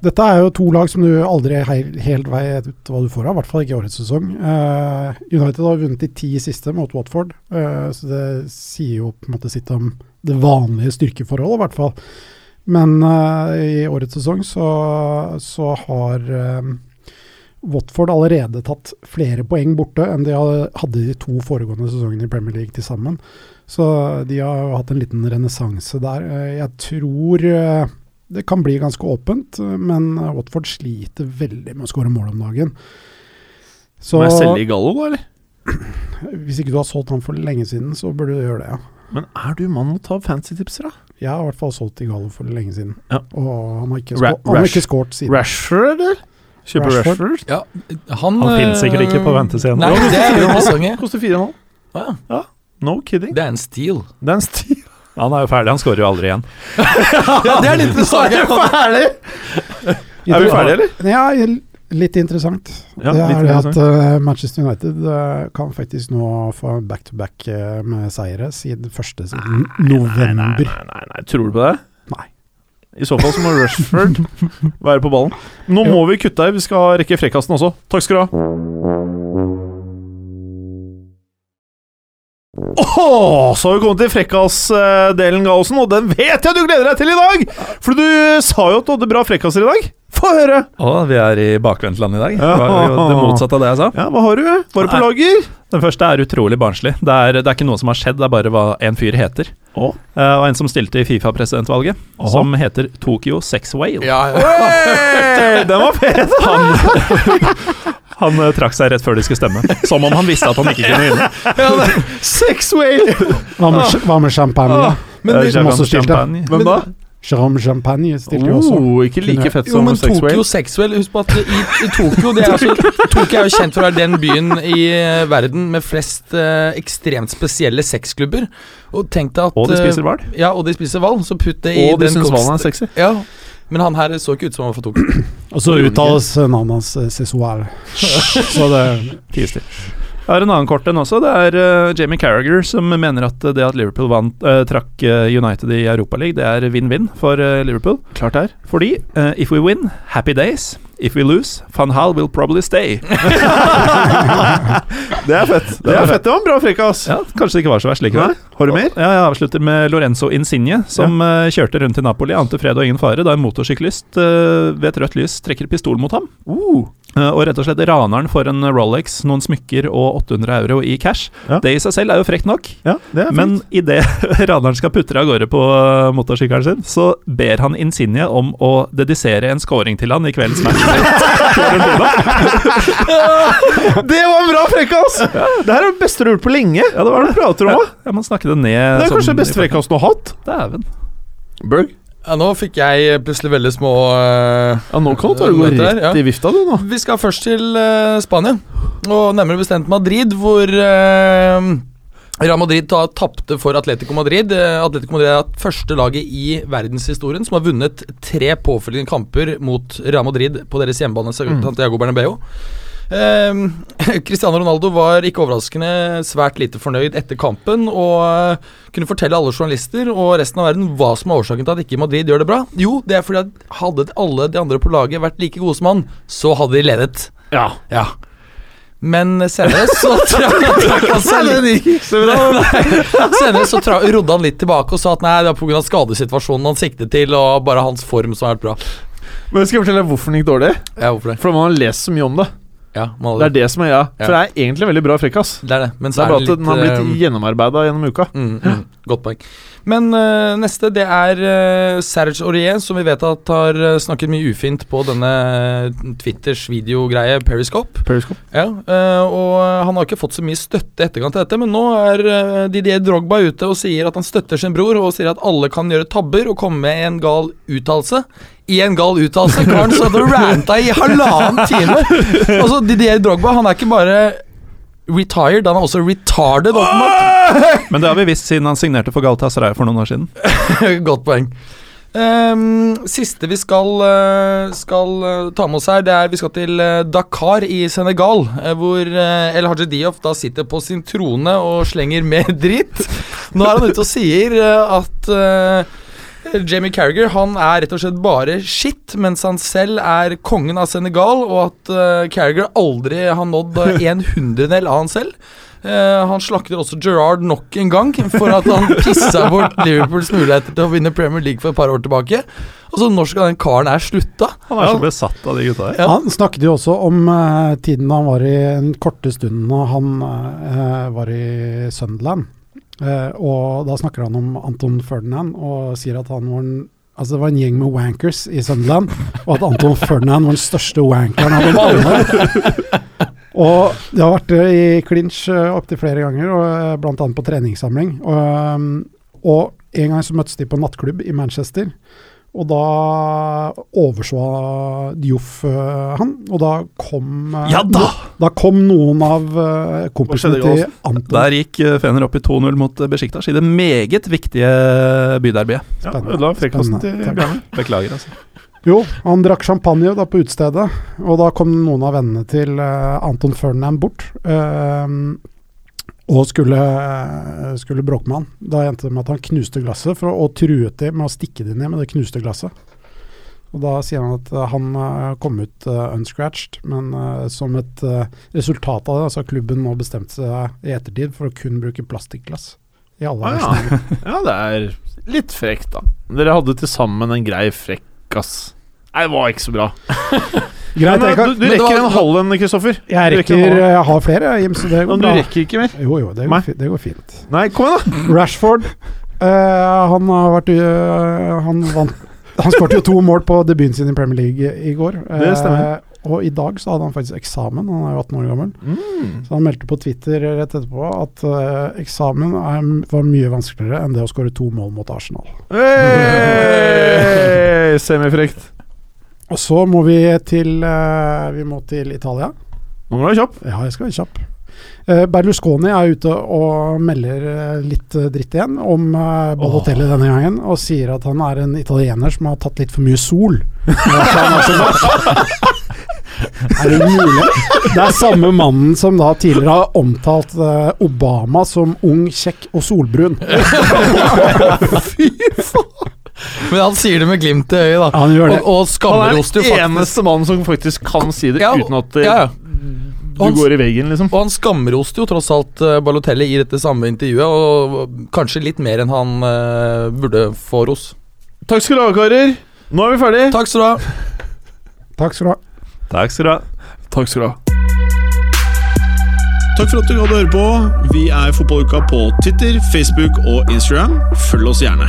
dette er jo to lag som du aldri helt, helt vet hva du får av, i hvert fall ikke i årets sesong. Uh, United har vunnet de ti siste mot Watford, uh, så det sier jo på en måte sitt om det vanlige styrkeforholdet, i hvert fall. Men uh, i årets sesong så, så har Watford allerede tatt flere poeng borte enn de hadde de to foregående sesongene i Premier League til sammen. Så de har jo hatt en liten renessanse der. Eh, Jeg tror eh, det kan bli ganske åpent, eh, men Watford sliter veldig med å skåre mål om dagen. Så Må jeg selge Gallo, da, eller? hvis ikke du har solgt han for lenge siden, så burde du gjøre det, ja. Men er du mann å ta fancy-tipser, da? Jeg har i hvert fall solgt Igalo for lenge siden. Ja. Og han har ikke, Ra- skå- han har ikke skåret siden. Rashford, eller? Kjøper Rashford. Rashford? Ja, han Han finnes sikkert ikke på ventescenen. Er. Koster 4,5. Ja, Ja, no kidding. det er en stil. Det er en stil. Han er jo ferdig, han skårer jo aldri igjen. Ja, det er litt interessant. ferdig! Er vi ferdige, eller? Ja, litt interessant. Ja, det er det at eh, Manchester United uh, kan faktisk nå få back-to-back eh, med seire siden første siden november. Nei, nei, nei, nei, tror du på det? Nei. I så fall så må Rashford være på ballen. Nå må vi kutte her, vi skal rekke frekkasten også. Takk skal du ha. Åh, så har vi kommet til frekkas-delen, Gallosen, og den vet jeg du gleder deg til i dag! For du sa jo at du hadde bra frekkaser i dag. Få høre! Å, vi er i bakvendtland i dag. Det var jo det motsatte av det jeg sa. Ja, Hva har du? Var det på lager? Den første er utrolig barnslig. Det er, det er ikke noe som har skjedd, det er bare hva en fyr heter. Oh. Uh, og en som stilte i Fifa-presidentvalget, oh. som heter Tokyo Sex Whale. Ja, ja. Hey, den var fet! Han, han uh, trakk seg rett før de skulle stemme. Som om han visste at han ikke kunne vinne. Sex whale! Hva med, hva med champagne? Men Eh, det, som også stilte. champagne. Hvem da? Jerome Champagne stilte jo også. Oh, ikke like fett jo, som men sex Tokyo whale. Sexwell Husk på at i, i Tokyo det er altså, Tokyo er jo kjent for å være den byen i eh, verden med flest eh, ekstremt spesielle sexklubber. Og tenk deg at Og de spiser hval. Ja, og de spiser hval. Så putt det i Og de den syns hvalen er sexy. Ja, men han her så ikke ut som han var fra Tokyo. Og så uttales navnet hans eh, Sesual. Så det Tier. Jeg har en annen kort en også. Det er uh, Jamie Carragher som mener at det at Liverpool vant, uh, trakk eh, United i Europaligaen, det er vinn-vinn for Liverpool. Klart det er. Fordi if we win, happy days. If we lose, Van Hal will probably stay. Det er fett. Det er fett, det var en bra frekkas. Ja, Kanskje det ikke var så verst likevel. Har du mer? Ja, Jeg avslutter med Lorenzo Insigne, som ja. kjørte rundt i Napoli, ante fred og ingen fare, da en motorsyklist uh, ved et rødt lys trekker pistol mot ham. Uh. Eh, og rett og slett raner han for en Rolex, noen smykker og 800 euro i cash. Ja. Det i seg selv er jo frekt nok, Ja, det er men idet raneren skal putre av gårde på eh, motorsykkelen sin, så ber han Insigne om å dedisere en scoring til han i kveldens match. Det var en bra frekkas! Det her er det beste du har gjort på lenge. Ja, det var det prater om Ja, Jeg må snakke det ned. Det er sånn kanskje den beste frekkasen du har hatt. Dæven. Berg. Ja, nå fikk jeg plutselig veldig små uh, Ja, nå kan du gå Dette der, rett ja. i vifta, du, nå. Vi skal først til uh, Spania, og nærmere bestemt Madrid, hvor eh, Real Madrid ta- tapte for Atletico Madrid. Eh, Atletico Madrid er første laget i verdenshistorien som har vunnet tre påfølgende kamper mot Real Madrid på deres hjemmebane Santiago Bernabeu. Eh, Cristiano Ronaldo var ikke overraskende svært lite fornøyd etter kampen og eh, kunne fortelle alle journalister og resten av verden hva som er årsaken til at ikke Madrid gjør det bra. Jo, det er fordi at hadde alle de andre på laget vært like gode som han, så hadde de ledet. Ja. Ja. Men senere så trakk han seg litt Senere så rodde han litt tilbake og sa at nei, det var pga. skadesituasjonen han siktet til, og bare hans form som har vært bra. Men skal jeg fortelle deg hvorfor den gikk dårlig? Ja, hvorfor det? For man har lest så mye om det. Ja, Det er det som er ja. For det er egentlig veldig bra frekkas. det er det. Men Det så er bare at den har blitt litt gjennomarbeida gjennom uka. eh, mm, mm, Godt poeng. Men uh, neste, det er uh, Serge Aurier, som vi vet at har eh, snakket mye ufint på denne Twitters videogreie Periscope. Periscope. Ja, uh, og han har ikke fått så mye støtte i etterkant til dette, men nå er uh, Didier Drogba ute og sier at han støtter sin bror, og sier at alle kan gjøre tabber og komme med en gal uttalelse. I en gal uttalelse. Karen satt og ranta i halvannen time. Altså, Didier Drogba han er ikke bare retired, han er også retarded, åpenbart. Men det har vi visst siden han signerte for Galatasaray for noen år siden. Godt poeng. Um, siste vi skal, eh, skal eh, ta med oss her, det er vi skal til eh, Dakar i Senegal. hvor El Haji Diof da sitter på sin trone og slenger med dritt. Nå er han ute og sier at eh, Jamie Carragher han er rett og slett bare shit, mens han selv er kongen av Senegal, og at uh, Carragher aldri har nådd eh, en hundredel av han selv. Uh, han slakter også Gerrard nok en gang for at han pissa bort Liverpools muligheter til å vinne Premier League for et par år tilbake. Altså, Når skal den karen her slutta? Han er så besatt av de gutta her. Ja. Han snakket jo også om uh, tiden han var i den korte stunden han uh, var i Sunderland. Eh, og da snakker han om Anton Ferdinand og sier at han var en Altså det var en gjeng med wankers i Sunderland, og at Anton Ferdinand var den største wankeren av dem alle. Og det har vært eh, i clinch uh, opptil flere ganger, og, bl.a. på treningssamling. Og, og en gang så møttes de på en nattklubb i Manchester. Og da overså Dioff uh, han, og da kom uh, Ja da! no- Da kom noen av uh, kompisene til Anton. Der gikk eh, Fener opp i 2-0 mot Besjiktas Besiktas i det meget viktige byderbyet. Ja, ødela frekkasen til. Bjarne. Beklager, altså. Jo, han drakk champagne da på utestedet, og da kom noen av vennene til eh, Anton Ferdinand bort. eh, og skulle, skulle bråke med han. Da endte det med at han knuste glasset, for, og truet dem med å stikke dem ned med det knuste glasset. Og Da sier han at eh, han eh, kom ut uh, unscratched, men uh, som et uh, resultat av det, så har klubben nå bestemt seg i ettertid for å kun bruke plastikkglass. I alle Ah, ja. ja, det er litt frekt, da. Dere hadde til sammen en grei frekkas. Nei, det var ikke så bra. Greit, Men, jeg, kan, du, du rekker var- en halv en, Kristoffer. jeg rekker. Jeg har flere, Jim, så det går Men du bra. rekker ikke mer. Jo, jo, det går, det går fint. Nei, kom igjen, da! Rashford, Uh, han har vært uh, Han vant Han skåret jo to mål på debuten sin i Premier League i, i går. Det stemmer. Eh, og i dag så hadde han faktisk eksamen, han er jo 18 år gammel. Mm. Så han meldte på Twitter rett etterpå at uh, eksamen er, var mye vanskeligere enn det å skåre to mål mot Arsenal. Hey! Semifrekt. Og så må vi til eh, Vi må til Italia. Nå må du være kjapp. Ja, jeg skal være kjapp. Eh, Berlusconi er ute og melder eh, litt dritt igjen om Balotelli denne gangen, og sier at han er en italiener som har tatt litt for mye sol. Er det mulig? Det er samme mannen som da tidligere har omtalt Obama som ung, kjekk og solbrun. Men han sier det med glimt i øyet, da. Han gjør det. Og, og Han er skamroster jo den faktisk eneste mannen som faktisk kan si det Ja, uten at det, ja, ja. du går i veggen, liksom. Og han skamroste jo tross alt uh, Balotelli i dette samme intervjuet, og kanskje litt mer enn han uh, burde få ros. Takk skal du ha, karer. Nå er vi ferdig. Takk skal du ha. Takk skal du ha. Takk skal du ha. Takk skal du ha. Takk for at du gadd å høre på. Vi er Fotballuka på Twitter, Facebook og Instagram. Følg oss gjerne.